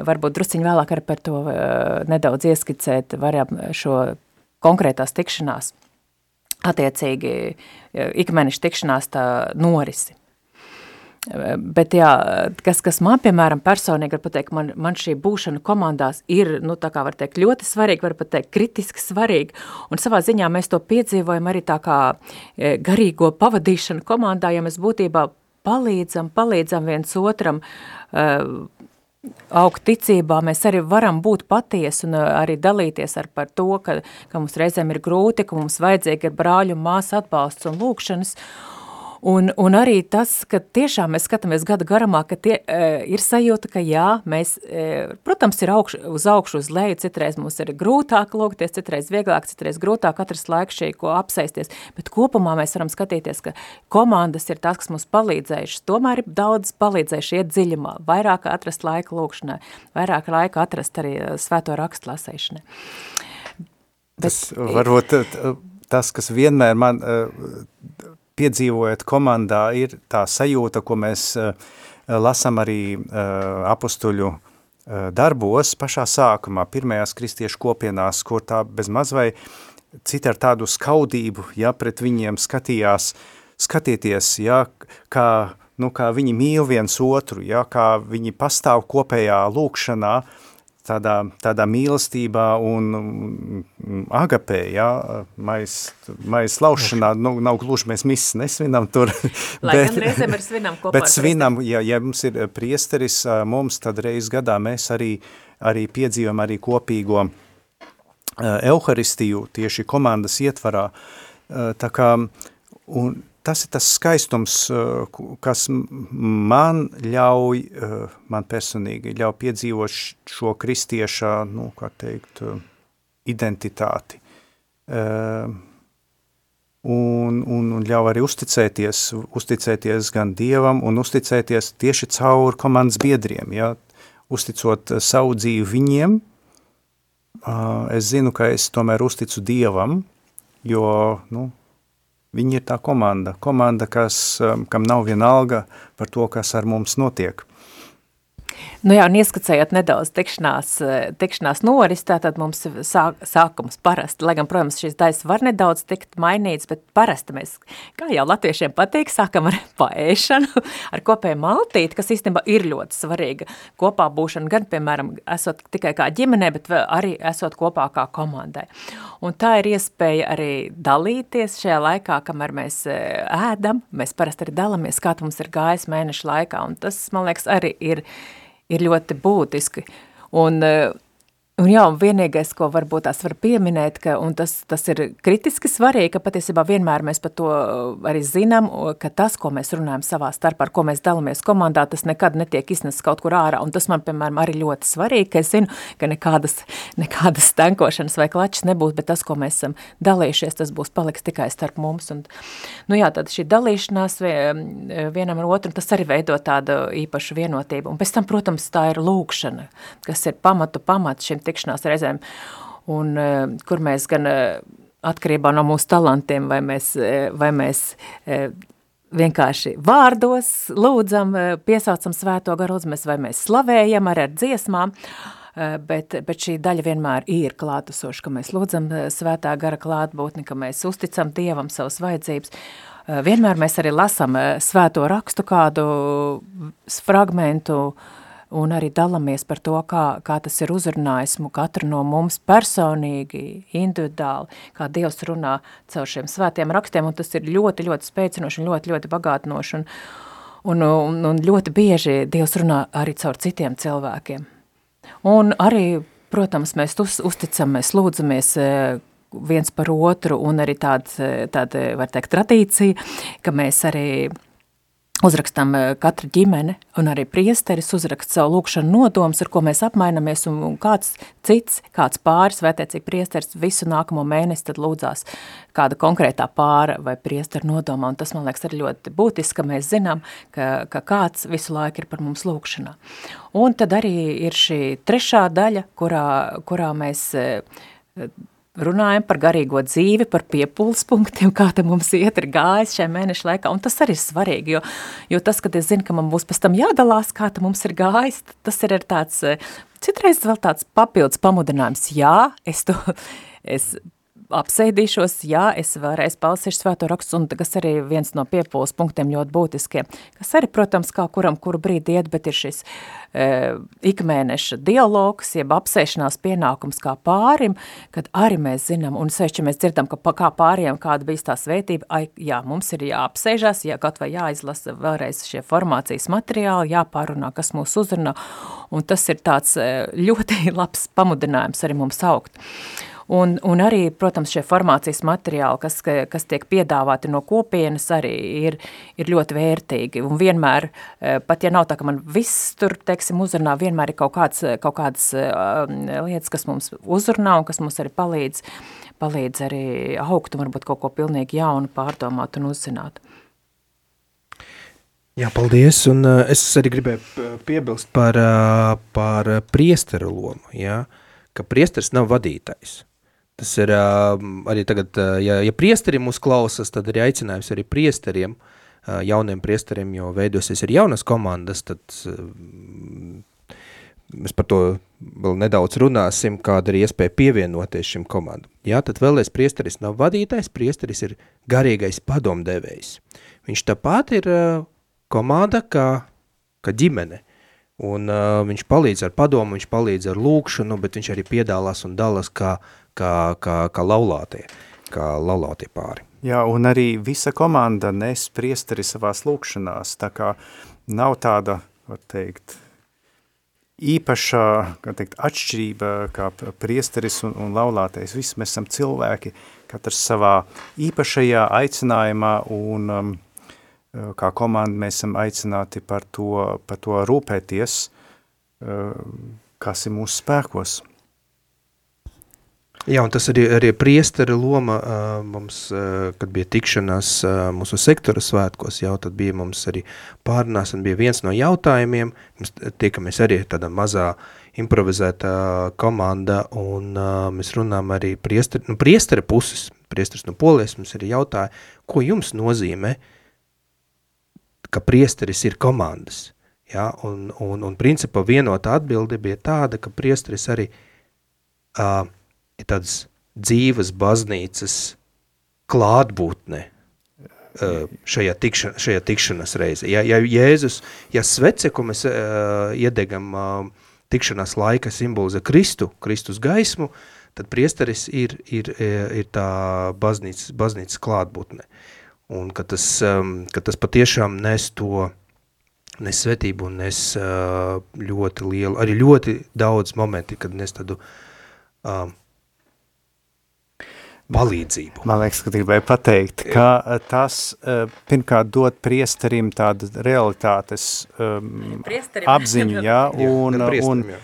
varbūt drusciņi vēlāk arī par to uh, nedaudz ieskicēt, varam šo konkrētās tikšanās, attiecīgi ikmēneša tikšanās tā norisi. Bet jā, kas, kas man, piemēram, personīgi var pateikt, man, man šī būšana komandās ir, nu, tā kā var teikt, ļoti svarīga, var pateikt, kritiski svarīga, un savā ziņā mēs to piedzīvojam arī tā kā garīgo pavadīšanu komandā, ja mēs būtībā palīdzam, palīdzam viens otram, uh, augt ticībā, mēs arī varam būt patiesi un uh, arī dalīties ar par to, ka, ka mums reizēm ir grūti, ka mums vajadzīgi ir brāļu un māsu atbalsts un lūkšanas, Un, un arī tas, ka tiešām mēs skatāmies gada garumā, ka tie, e, ir sajūta, ka jā, mēs, e, protams, ir augš, uz augšu, uz leju, citreiz mums ir grūtāk lūgties, citreiz vieglāk, citreiz grūtāk atrast laiku šī, ko apsēsties, bet kopumā mēs varam skatīties, ka komandas ir tās, kas mums palīdzējušas, tomēr ir daudz palīdzējuši iet dziļumā, vairāk atrast laiku lūkšanai, vairāk laika atrast arī e, svēto rakstu lasēšanai. Tas varbūt tas, kas vienmēr man piedzīvojat komandā, ir tā sajūta, ko mēs uh, lasam arī uh, apustuļu uh, darbos pašā sākumā, pirmajās kristiešu kopienās, kur tā bez maz vai citi ar tādu skaudību, ja pret viņiem skatījās, skatieties, ja, kā, nu, kā viņi mīl viens otru, ja, kā viņi pastāv kopējā lūkšanā, uh, tādā, tādā mīlestībā un agapē, ja, mais, mais laušanā, nu, nav gluži mēs misas nesvinam tur. Lai bet, gan reizēm ir svinam kopā. Bet svinam, ja, ja mums ir priesteris mums, tad reiz gadā mēs arī, arī piedzīvam arī kopīgo Euharistiju tieši komandas ietvarā. Tā kā, un tas ir tas skaistums, eh, kas man ļauj, eh, man personīgi ļauj piedzīvot šo kristieša, nu, kā teikt, eh, identitāti. Un, un, un ļauj arī uzticēties, uzticēties gan Dievam un uzticēties tieši caur komandas biedriem, ja, uzticot savu dzīvi viņiem, es zinu, ka es tomēr uzticu Dievam, jo, nu, Viņi ir tā komanda, komanda, kas, um, kam nav viena alga par to, kas ar mums notiek. Nu jā, un ieskacējot nedaudz tikšanās, eh, tikšanās noris, tātad mums sāk, sākums parasti, lai gan, protams, šīs daļas var nedaudz tikt mainīts, bet parasti mēs, kā jau latviešiem patīk, sākam ar paēšanu, ar kopēju maltīti, kas īstenībā ir ļoti svarīga kopā būšana, gan, piemēram, esot tikai kā ģimenē, bet arī esot kopā kā komandai. Un tā ir iespēja arī dalīties šajā laikā, kamēr mēs eh, ēdam, mēs parasti arī dalamies, kā mums ir gājis mēnešu laikā, un tas, man liekas, arī ir ir ļoti būtiski. Un, uh, Un jā, un vienīgais, ko varbūt tās var pieminēt, ka, un tas, tas ir kritiski svarīgi, ka patiesībā vienmēr mēs par to arī zinām, ka tas, ko mēs runājam savā starpā, ar ko mēs dalamies komandā, tas nekad netiek iznests kaut kur ārā, un tas man, piemēram, arī ļoti svarīgi, ka es zinu, ka nekādas, nekādas stankošanas vai klačas nebūs, bet tas, ko mēs esam dalījušies, tas būs paliks tikai starp mums, un, nu jā, tad šī dalīšanās vienam ar otru, tas arī veido tādu īpašu vienotību, un pēc tam, protams, tā ir lūkšana, kas ir pamatu pamats šim tikšanās reizēm, un uh, kur mēs gan uh, atkarībā no mūsu talantiem, vai mēs, uh, vai mēs vienkārši vārdos lūdzam, piesaucam svēto garu lūdzamies, vai mēs slavējam ar, ar dziesmām, bet, bet šī daļa vienmēr ir klātesoša, ka mēs lūdzam svētā gara klātbūtni, ka mēs uzticam Dievam savas vajadzības. Vienmēr mēs arī lasam svēto rakstu kādu fragmentu, uh, un arī dalamies par to, kā, kā tas ir uzrunājis katru no mums personīgi, individuāli, kā Dievs runā caur šiem svētiem rakstiem, un tas ir ļoti, ļoti spēcinoši un ļoti, ļoti bagātinoši, un, un, un, un ļoti bieži Dievs runā arī caur citiem cilvēkiem. Un arī, protams, mēs uz, uzticam, mēs lūdzamies e, viens par otru, un arī tāda, tāda var teikt, tradīcija, ka mēs arī uzrakstam eh, katra ģimene un arī priesteris uzrakst savu lūkšanu nodomus, ar ko mēs apmainamies, un, kāds cits, kāds pāris, vai tiecīgi priesteris visu nākamo mēnesi tad lūdzās kāda konkrētā pāra vai priestera nodomā, un tas, man liekas, ir ļoti būtiski, ka mēs zinām, ka, ka kāds visu laiku ir par mums lūkšanā. Un tad arī ir šī trešā daļa, kurā, kurā mēs eh, runājam par garīgo dzīvi, par piepūles punktiem, kā tam mums iet ir gājis šajā mēneša laikā, un tas arī ir svarīgi, jo, jo tas, kad es zinu, ka man būs pēc tam jādalās, kā tam mums ir gājis, tas ir tāds, citreiz vēl tāds papildus pamudinājums, jā, es to, es apsēdīšos, jā, es vēlreiz palasīšu svēto rakstu, un tas arī viens no piepūles punktiem ļoti būtiskiem, kas arī, protams, kā kuram kuru brīdi iet, bet ir šis e, ikmēneša dialogs, jeb apsēšanās pienākums kā pārim, kad arī mēs zinām, un sevišķi mēs dzirdam, ka kā pāriem kāda bijis tā svētība, ai, jā, mums ir jāapsēžās, jā, kaut vai jāizlasa vēlreiz šie formācijas materiāli, jāpārunā, kas mūs uzrunā, un tas ir tāds e, ļoti labs pamudinājums arī mums augt. Un, un arī, protams, šie formācijas materiāli, kas, kas tiek piedāvāti no kopienas, arī ir, ir ļoti vērtīgi. Un vienmēr, eh, pat ja nav tā, ka man viss tur, teiksim, uzrunā, vienmēr ir kaut, kāds, kaut kādas uh, lietas, kas mums uzrunā un kas mums arī palīdz, palīdz arī augt un varbūt kaut ko pilnīgi jaunu pārdomāt un uzzināt. Jā, paldies, un uh, es arī gribēju piebilst par, uh, par priesteru lomu, ja? ka priesteris nav vadītājs. Tas ir arī tagad, ja, ja priesteri mūs klausas, tad ir aicinājums arī priesteriem, jauniem priesteriem, jo veidosies ir jaunas komandas, tad mēs par to vēl nedaudz runāsim, kāda ir iespēja pievienoties šim komandam. Jā, tad vēlreiz priesteris nav vadītājs, priesteris ir garīgais padomdevējs. Viņš tāpat ir komanda kā, kā ģimene, un viņš palīdz ar padomu, viņš palīdz ar lūkšanu, bet viņš arī piedalās un dalās kā uh, kā, kā, kā laulātie, kā laulātie pāri. Jā, un arī visa komanda nes priesteri savās lūkšanās, tā kā nav tāda, var teikt, īpašā, kā teikt, atšķirība kā priesteris un, un laulātais. Visi mēs esam cilvēki, katrs savā īpašajā aicinājumā un um, kā komanda mēs esam aicināti par to, par to rūpēties, uh, kas ir mūsu spēkos. Jā, un tas arī, arī priestera loma mums, kad bija tikšanās mūsu sektora svētkos, jau tad bija mums arī pārnās un bija viens no jautājumiem, mums tiekamies arī tādā mazā improvizētā komanda un mēs runām arī priestera, nu, priestera puses, priesteris no polies mums arī jautāja, ko jums nozīmē, ka priesteris ir komandas, ja? un, un, un principā vienota atbilde bija tāda, ka priesteris arī uh, ir tādas dzīves baznīcas klātbūtne šajā, tikša, šajā tikšanas reize. Ja, ja Jēzus, ja svece, ko mēs uh, iedegam uh, tikšanās laika simbolizē Kristu, Kristus gaismu, tad priesteris ir, ir, ir tā baznīcas, baznīcas klātbūtne. Un ka tas, um, ka tas patiešām nes to, nes svetību un nes uh, ļoti lielu, arī ļoti daudz momenti, kad nes tādu um, palīdzību. Man liekas, ka gribēju pateikt, ka eh, tas uh, pirmkārt dod priesterim tādu realitātes um, apziņu, jā, un, jā, un, jā.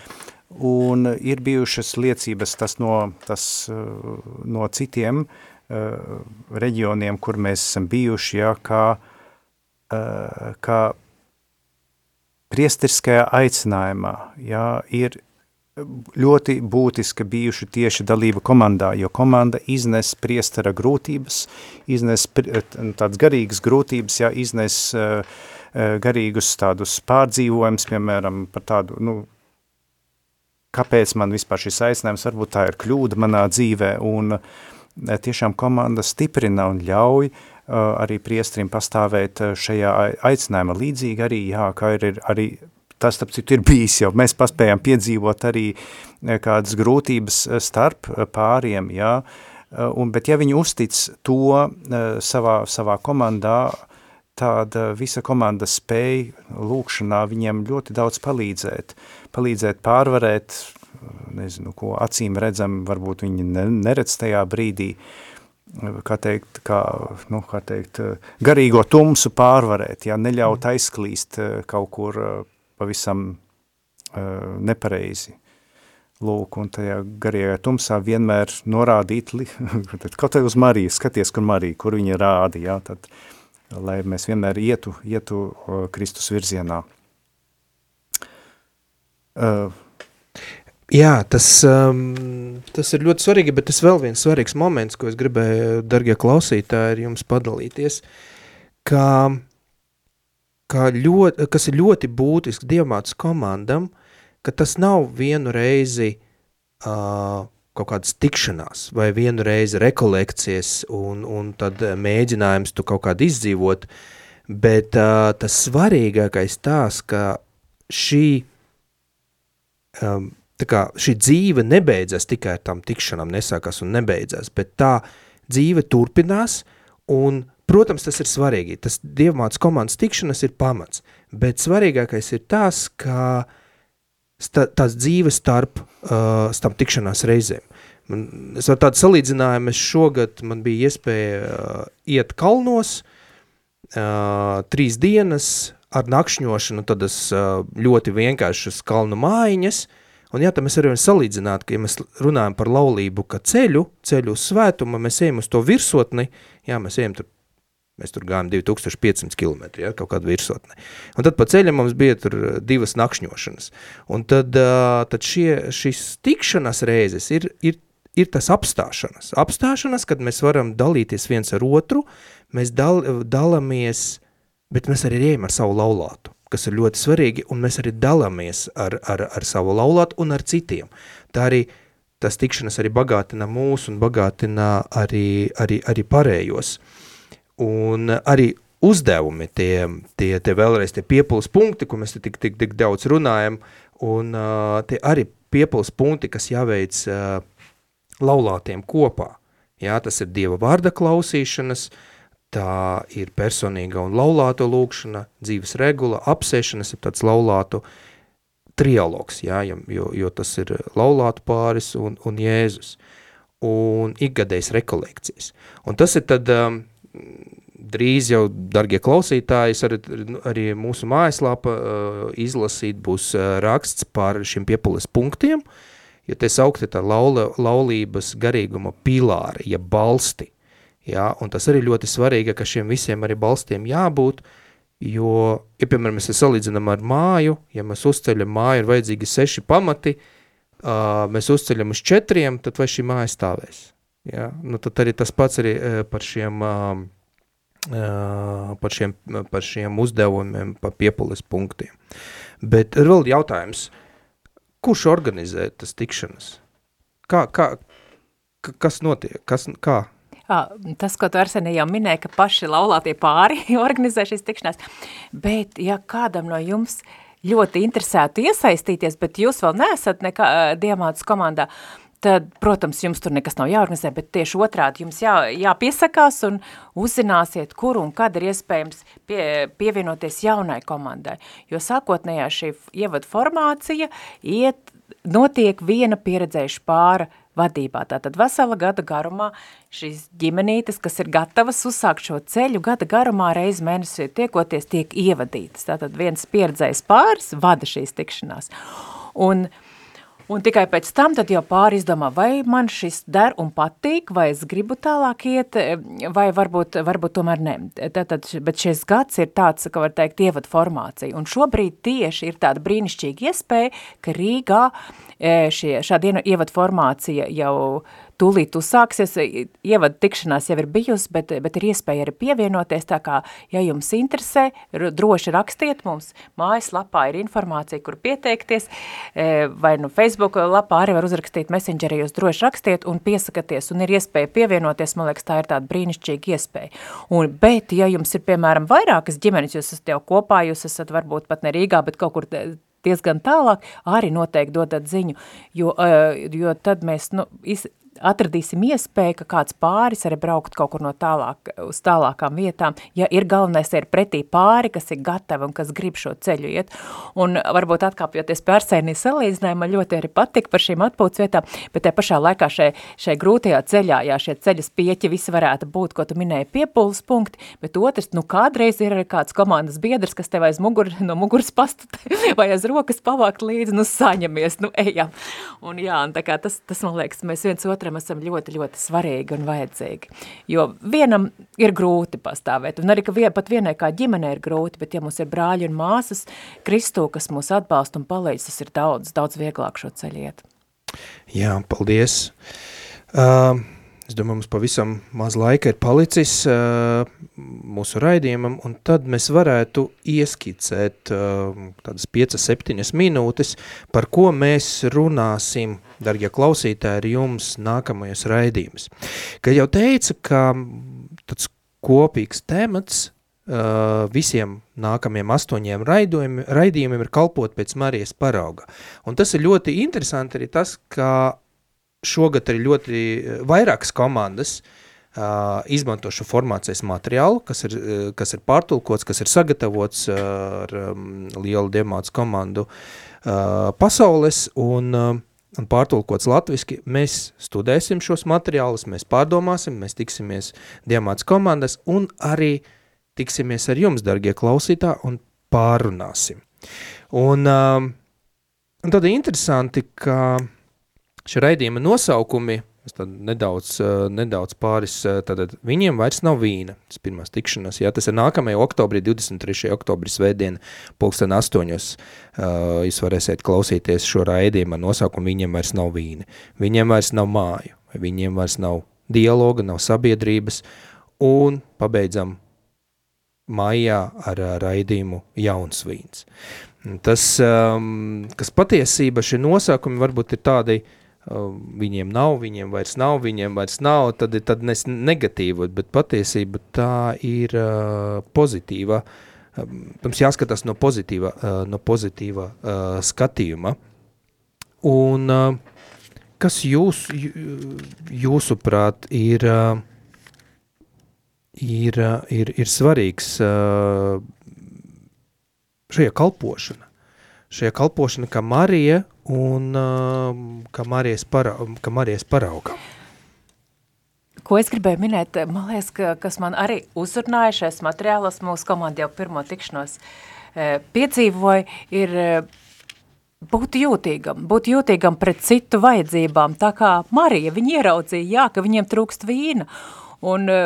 un ir bijušas liecības tas no, tas, uh, no citiem uh, reģioniem, kur mēs esam bijuši, jā, kā, uh, kā priesteriskajā aicinājumā, jā, ir ļoti būtiska bijuši tieši dalība komandā, jo komanda iznes priestara grūtības, iznes tādas garīgas grūtības, jā, iznes uh, garīgus tādus pārdzīvojums, piemēram, par tādu, nu, kāpēc man vispār šis aicinājums, varbūt tā ir kļūda manā dzīvē, un tiešām komanda stiprina un ļauj uh, arī priestrim pastāvēt šajā aicinājumā līdzīgi arī, jā, kā ir arī tas, starp citu, ir bijis jau. Mēs paspējām piedzīvot arī eh, kādas grūtības eh, starp eh, pāriem, jā, un, bet ja viņi uztic to savā, savā komandā, tāda visa komanda spēja lūkšanā viņiem ļoti daudz palīdzēt, palīdzēt pārvarēt, nezinu, ko acīm redzam, varbūt viņi neredz tajā brīdī, kā teikt, kā, nu, kā teikt, garīgo tumsu pārvarēt, ja neļaut mm. aizklīst kaut kur pavisam nepareizi. Lūk, un tajā garīgajā tumsā vienmēr norādīt, kaut arī uz Mariju, skaties, kur Marija, kur viņa rādi, ja, tad, lai mēs vienmēr ietu, ietu Kristus virzienā. Uh, Jā, tas, um, tas ir ļoti svarīgi, bet tas vēl viens svarīgs moments, ko es gribēju, dargie klausītāji, ar jums padalīties, ka ļoti, kas ir ļoti būtisks dievmātas komandam, ka tas nav vienu reizi uh, kaut kādas tikšanās vai vienu reizi rekolekcijas un, un tad mēģinājums tu kaut kādu izdzīvot, bet uh, tas svarīgākais tās, ka šī um, tā kā šī dzīve nebeidzas tikai ar tam tikšanām, nesākās un nebeidzas, bet tā dzīve turpinās un, protams, tas ir svarīgi. Tas dievmāts komandas tikšanas ir pamats, bet svarīgākais ir tas, ka sta, tās dzīves starp uh, tam tikšanās reizēm. Man, es varu tādu salīdzinājumu, es šogad man bija iespēja uh, iet kalnos, uh, trīs dienas ar nakšņošanu, tad es uh, ļoti vienkāršas kalnu mājiņas, Un jā, tad mēs arī varam salīdzināt, ka, ja mēs runājam par laulību, ka ceļu, ceļu uz svētumu, mēs ejam uz to virsotni, jā, mēs ejam tur, mēs tur gājām 2500 km, jā, kaut kādu virsotni. Un tad pa ceļam mums bija tur divas nakšņošanas. Un tad, tad šie, šis tikšanās reizes ir, ir, ir tas apstāšanas. Apstāšanas, kad mēs varam dalīties viens ar otru, mēs dal, dalamies, bet mēs arī ejam ar savu laulātu kas ir ļoti svarīgi, un mēs arī dalāmies ar, ar, ar savu laulātu un ar citiem. Tā arī tas tikšanas arī bagātina mūs un bagātina arī, arī, arī pārējos. Un arī uzdevumi, tie, tie, tie vēlreiz tie piepuls punkti, ko mēs tik, tik, tik daudz runājam, un uh, tie arī piepuls punkti, kas jāveic uh, laulātiem kopā. Jā, tas ir Dieva vārda klausīšanas, tā ir personīga un laulāto lūkšana, dzīves regula, apsēšanas ir tāds laulātu trialogs, jā, jo, jo tas ir laulātu pāris un, un Jēzus, un ikgadējas rekolekcijas. Un tas ir tad um, drīz jau, dargie klausītāji, arī, arī mūsu mājaslāpa uh, izlasīt būs uh, raksts par šiem piepules punktiem, jo te saukti tā laula, laulības garīguma pilāri, ja balsti, Ja, un tas arī ļoti svarīgi, ka šiem visiem arī balstiem jābūt, jo, ja, piemēram, mēs salīdzinām ar māju, ja mēs uzceļam māju, ir vajadzīgi seši pamati, uh, mēs uzceļam uz četriem, tad vai šī māja stāvēs? Ja? Nu, tad arī tas pats arī uh, par šiem, uh, uh, par šiem, par šiem uzdevumiem, par piepules punktiem. Bet ir vēl jautājums, kurš organizē tas tikšanas? Kā, kā, kas notiek? Kas, kā? Tas, ko tu Arsenī jau minēja, ka paši laulātie pāri organizē šīs tikšanās, bet ja kādam no jums ļoti interesētu iesaistīties, bet jūs vēl neesat nekā diamātas komandā, tad, protams, jums tur nekas nav jāorganizē, bet tieši otrādi jums jā, jāpiesakās un uzzināsiet, kur un kad ir iespējams pie, pievienoties jaunai komandai. Jo sākotnējā šī ievada formācija iet, notiek viena pieredzējuša pāra vadībā. Tātad vesela gada garumā šīs ģimenītes, kas ir gatavas uzsākt šo ceļu, gada garumā reiz mēnesī tiekoties, tiek ievadītas. Tātad viens pieredzējis pāris vada šīs tikšanās. Un uh, Un tikai pēc tam tad jau pāri izdomā, vai man šis der un patīk, vai es gribu tālāk iet, vai varbūt, varbūt tomēr ne. Tātad, bet šis gads ir tāds, ka var teikt, ievad formācija. Un šobrīd tieši ir tāda brīnišķīga iespēja, ka Rīgā e, šie, šāda ievad formācija jau tūlīt uzsāksies, ievad tikšanās jau ir bijusi, bet, bet ir iespēja arī pievienoties, tā kā, ja jums interesē, droši rakstiet mums, mājas lapā ir informācija, kur pieteikties, e, vai nu Facebook lapā arī var uzrakstīt messengerī, jūs droši rakstiet un piesakaties, un ir iespēja pievienoties, man liekas, tā ir tāda brīnišķīga iespēja. Un, bet, ja jums ir, piemēram, vairākas ģimenes, jūs esat jau kopā, jūs esat varbūt pat ne Rīgā, bet kaut kur diezgan tālāk, arī noteikti dodat ziņu, jo, e, jo tad mēs, nu, atradīsim iespēju, ka kāds pāris arī braukt kaut kur no tālāk, uz tālākām vietām, ja ir galvenais ir pretī pāri, kas ir gatavi un kas grib šo ceļu iet. Un varbūt atkāpjoties pie Arsēnī salīdzinājuma, ļoti arī patika par šīm atpūtas vietām, bet te pašā laikā šai, šai grūtajā ceļā, jā, šie ceļas pieķi visi varētu būt, ko tu minēji, piepulles punkti, bet otrs, nu kādreiz ir arī kāds komandas biedrs, kas tev aiz mugur, no muguras pastutē vai aiz rokas pavākt līdzi, nu saņemies, nu ejam. Un jā, un tā kā tas, tas man liekas, mēs viens otram esam ļoti, ļoti svarīgi un vajadzīgi. Jo vienam ir grūti pastāvēt, un arī, ka vien, pat vienai kā ģimenei ir grūti, bet ja mums ir brāļi un māsas Kristū, kas mūs atbalsta un palīdz, tas ir daudz, daudz vieglāk šo ceļu iet. Jā, paldies. Uh, Es domāju, mums pavisam maz laika ir palicis uh, mūsu raidījumam, un tad mēs varētu ieskicēt uh, tādas 5-7 minūtes, par ko mēs runāsim, dargie klausītāji, ar jums nākamajos raidījumus. Kad jau teica, ka tāds kopīgs temats uh, visiem nākamajiem astoņiem raidījumiem ir kalpot pēc Marijas parauga. Un tas ir ļoti interesanti arī tas, ka šogad arī ļoti eh, vairākas komandas uh, izmanto šo formācijas materiālu, kas ir, kas ir pārtulkots, kas ir sagatavots uh, ar um, lielu diemāts komandu uh, pasaules un, uh, un pārtulkots latviski. Mēs studēsim šos materiālus, mēs pārdomāsim, mēs tiksimies diemāts komandas un arī tiksimies ar jums, dargie klausītā, un pārunāsim. Un, uh, un tad interesanti, ka šie raidījuma nosaukumi, nedaudz, eh, nedaudz pāris, eh, tad viņiem vairs nav vīna, tas pirmās tikšanās, jā, tas ir nākamajā oktobrī, 23. oktobris svētdiena, pulksten astoņos, uh, jūs varēsiet klausīties šo raidījumu ar nosaukumu viņiem vairs nav vīna, viņiem vairs nav māju, viņiem vairs nav dialoga, nav sabiedrības, un pabeidzam maijā ar raidījumu jauns vīns. Tas, um, kas patiesība šie nosaukumi varbūt ir tādi viņiem nav, viņiem vairs nav, viņiem vairs nav, tad ir tad nes negatīva, bet patiesība tā ir uh, pozitīva. Mums jāskatās no pozitīva, uh, no pozitīva uh, skatījuma. Un uh, kas jūs, jūsuprāt ir, uh, ir, uh, ir, ir svarīgs uh, šajā kalpošana? Šajā kalpošana, kā Marija un uh, kā Marijas, para, kā Marijas parauga. Ko es gribēju minēt, man liekas, ka, kas man arī uzrunāja šais materiālos, mūsu komanda jau pirmo tikšanos e, piedzīvoja, ir e, būt jūtīgam, būt jūtīgam pret citu vajadzībām, tā kā Marija, viņa ieraudzīja, jā, ka viņiem trūkst vīna, un e,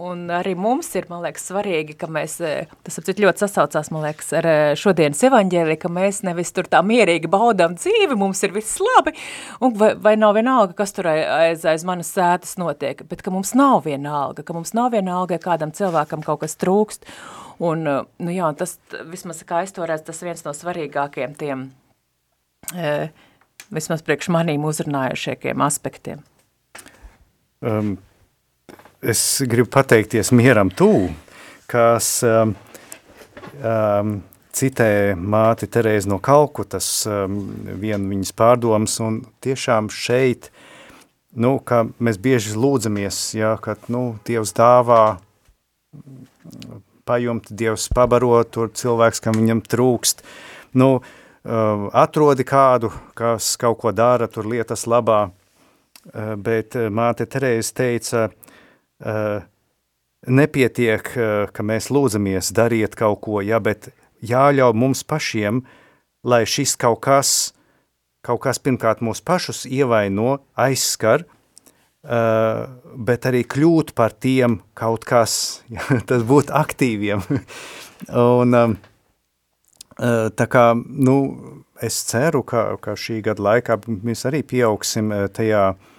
Un arī mums ir, man liekas, svarīgi, ka mēs, e, tas apcīt ļoti sasaucās, man liekas, ar e, šodienas evaņģēli, ka mēs nevis tur tā mierīgi baudām dzīvi, mums ir viss labi, un vai, vai nav vienalga, kas tur aiz, aiz manas sētas notiek, bet ka mums nav vienalga, ka mums nav vienalga, ja kādam cilvēkam kaut kas trūkst, un, e, nu jā, tas, vismaz kā es to redzu, tas viens no svarīgākiem tiem, vismaz priekš manīm uzrunājušiekiem aspektiem. Um, es gribu pateikties mieram tū, kas um, um, citē māti Terēzi no Kalkutas, um, vienu viņas pārdomas, un tiešām šeit, nu, ka mēs bieži lūdzamies, ja, ka, nu, Dievs dāvā pajumt, Dievs pabaro tur cilvēks, kam viņam trūkst, nu, uh, atrodi kādu, kas kaut ko dara tur lietas labā, uh, bet uh, māte Terēzi teica, uh, nepietiek, uh, ka mēs lūdzamies, dariet kaut ko, ja, bet jāļauj mums pašiem, lai šis kaut kas, kaut kas pirmkārt mūs pašus ievaino, aizskar, uh, bet arī kļūt par tiem kaut kas, ja, tas būt aktīviem. Un tā kā, nu, es ceru, ka, ka šī gada laikā mēs arī pieaugsim tajā uh,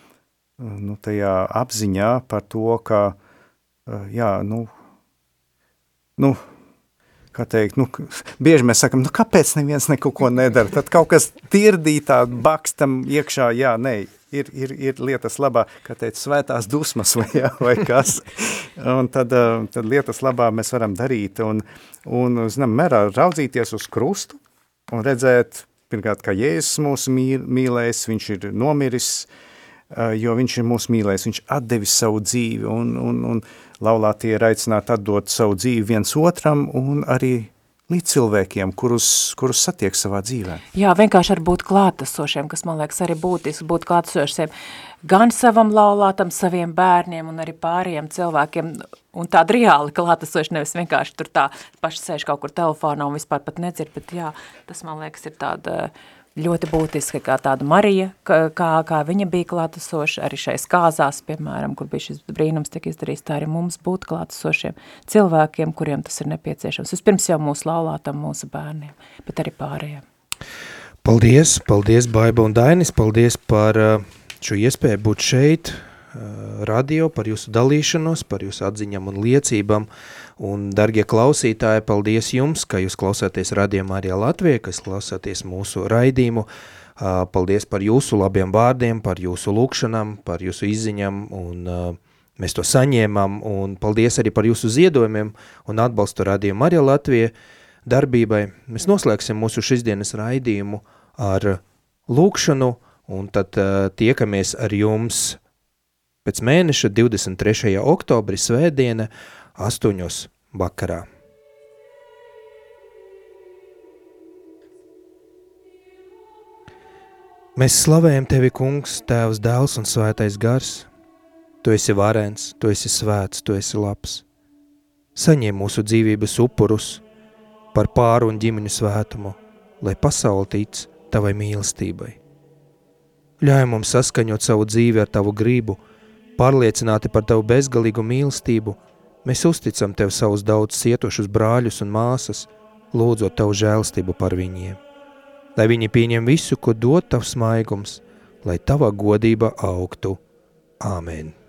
nu, tajā apziņā par to, ka, jā, nu, nu, kā teikt, nu, bieži mēs sakam, nu, kāpēc neviens neko ko nedara, tad kaut kas tirdītā bakstam iekšā, jā, nē, ir, ir, ir lietas labā, kā teikt, svētās dusmas vai, jā, vai kas, un tad, tad lietas labā mēs varam darīt, un, un zinām, mērā raudzīties uz krustu, un redzēt, pirmkārt, kā Jēzus mūs mīl, mīlēs, viņš ir nomiris, uh, jo viņš ir mūsu mīlējis, viņš atdevis savu dzīvi, un, un, un laulātie ir aicināti atdot savu dzīvi viens otram, un arī līdz cilvēkiem, kurus, kurus satiek savā dzīvē. Jā, vienkārši ar būt klātesošiem, kas man liekas arī būtiski, būt klātesošiem gan savam laulātam, saviem bērniem un arī pārējiem cilvēkiem, un tāda reāli klātesoši, nevis vienkārši tur tā paši sēž kaut kur telefonā un vispār pat nedzird, bet jā, tas man liekas ir tāda ļoti būtiski, kā tāda Marija, kā, kā viņa bija klātesoša, arī šais kāzās, piemēram, kur bija šis brīnums tik izdarījis, tā arī mums būt klātesošiem cilvēkiem, kuriem tas ir nepieciešams. Vispirms jau mūsu laulātam, mūsu bērniem, bet arī pārējiem. Paldies, paldies Baiba un Dainis, paldies par šo iespēju būt šeit, radio, par jūsu dalīšanos, par jūsu atziņām un liecībām. Un, dargie klausītāji, paldies jums, ka jūs klausāties radījumā arī Latvijā, ka jūs klausāties mūsu raidījumu. Paldies par jūsu labiem vārdiem, par jūsu lūkšanām, par jūsu izziņām un mēs to saņēmām. Un paldies arī par jūsu ziedojumiem un atbalstu radījumu arī Latvijā darbībai. Mēs noslēgsim mūsu šisdienas raidījumu ar lūkšanu un tad tiekamies ar jums Pēc mēneša 23. oktobri svētdiena 8. vakarā. Mēs slavējam Tevi, Kungs, Tēvs, Dēls un Svētais Gars. Tu esi varens, Tu esi svēts, Tu esi labs. Saņem mūsu dzīvības upurus par pāru un ģimeņu svētumu, lai pasauli tic Tavai mīlestībai. Ļauj mums saskaņot savu dzīvi ar Tavu gribu – Pārliecināti par Tavu bezgalīgu mīlestību, mēs uzticam Tev savus daudz cietošus brāļus un māsas, lūdzot Tavu žēlstību par viņiem. Lai viņi pieņem visu, ko dod Tavs maigums, lai Tava godība augtu. Āmen!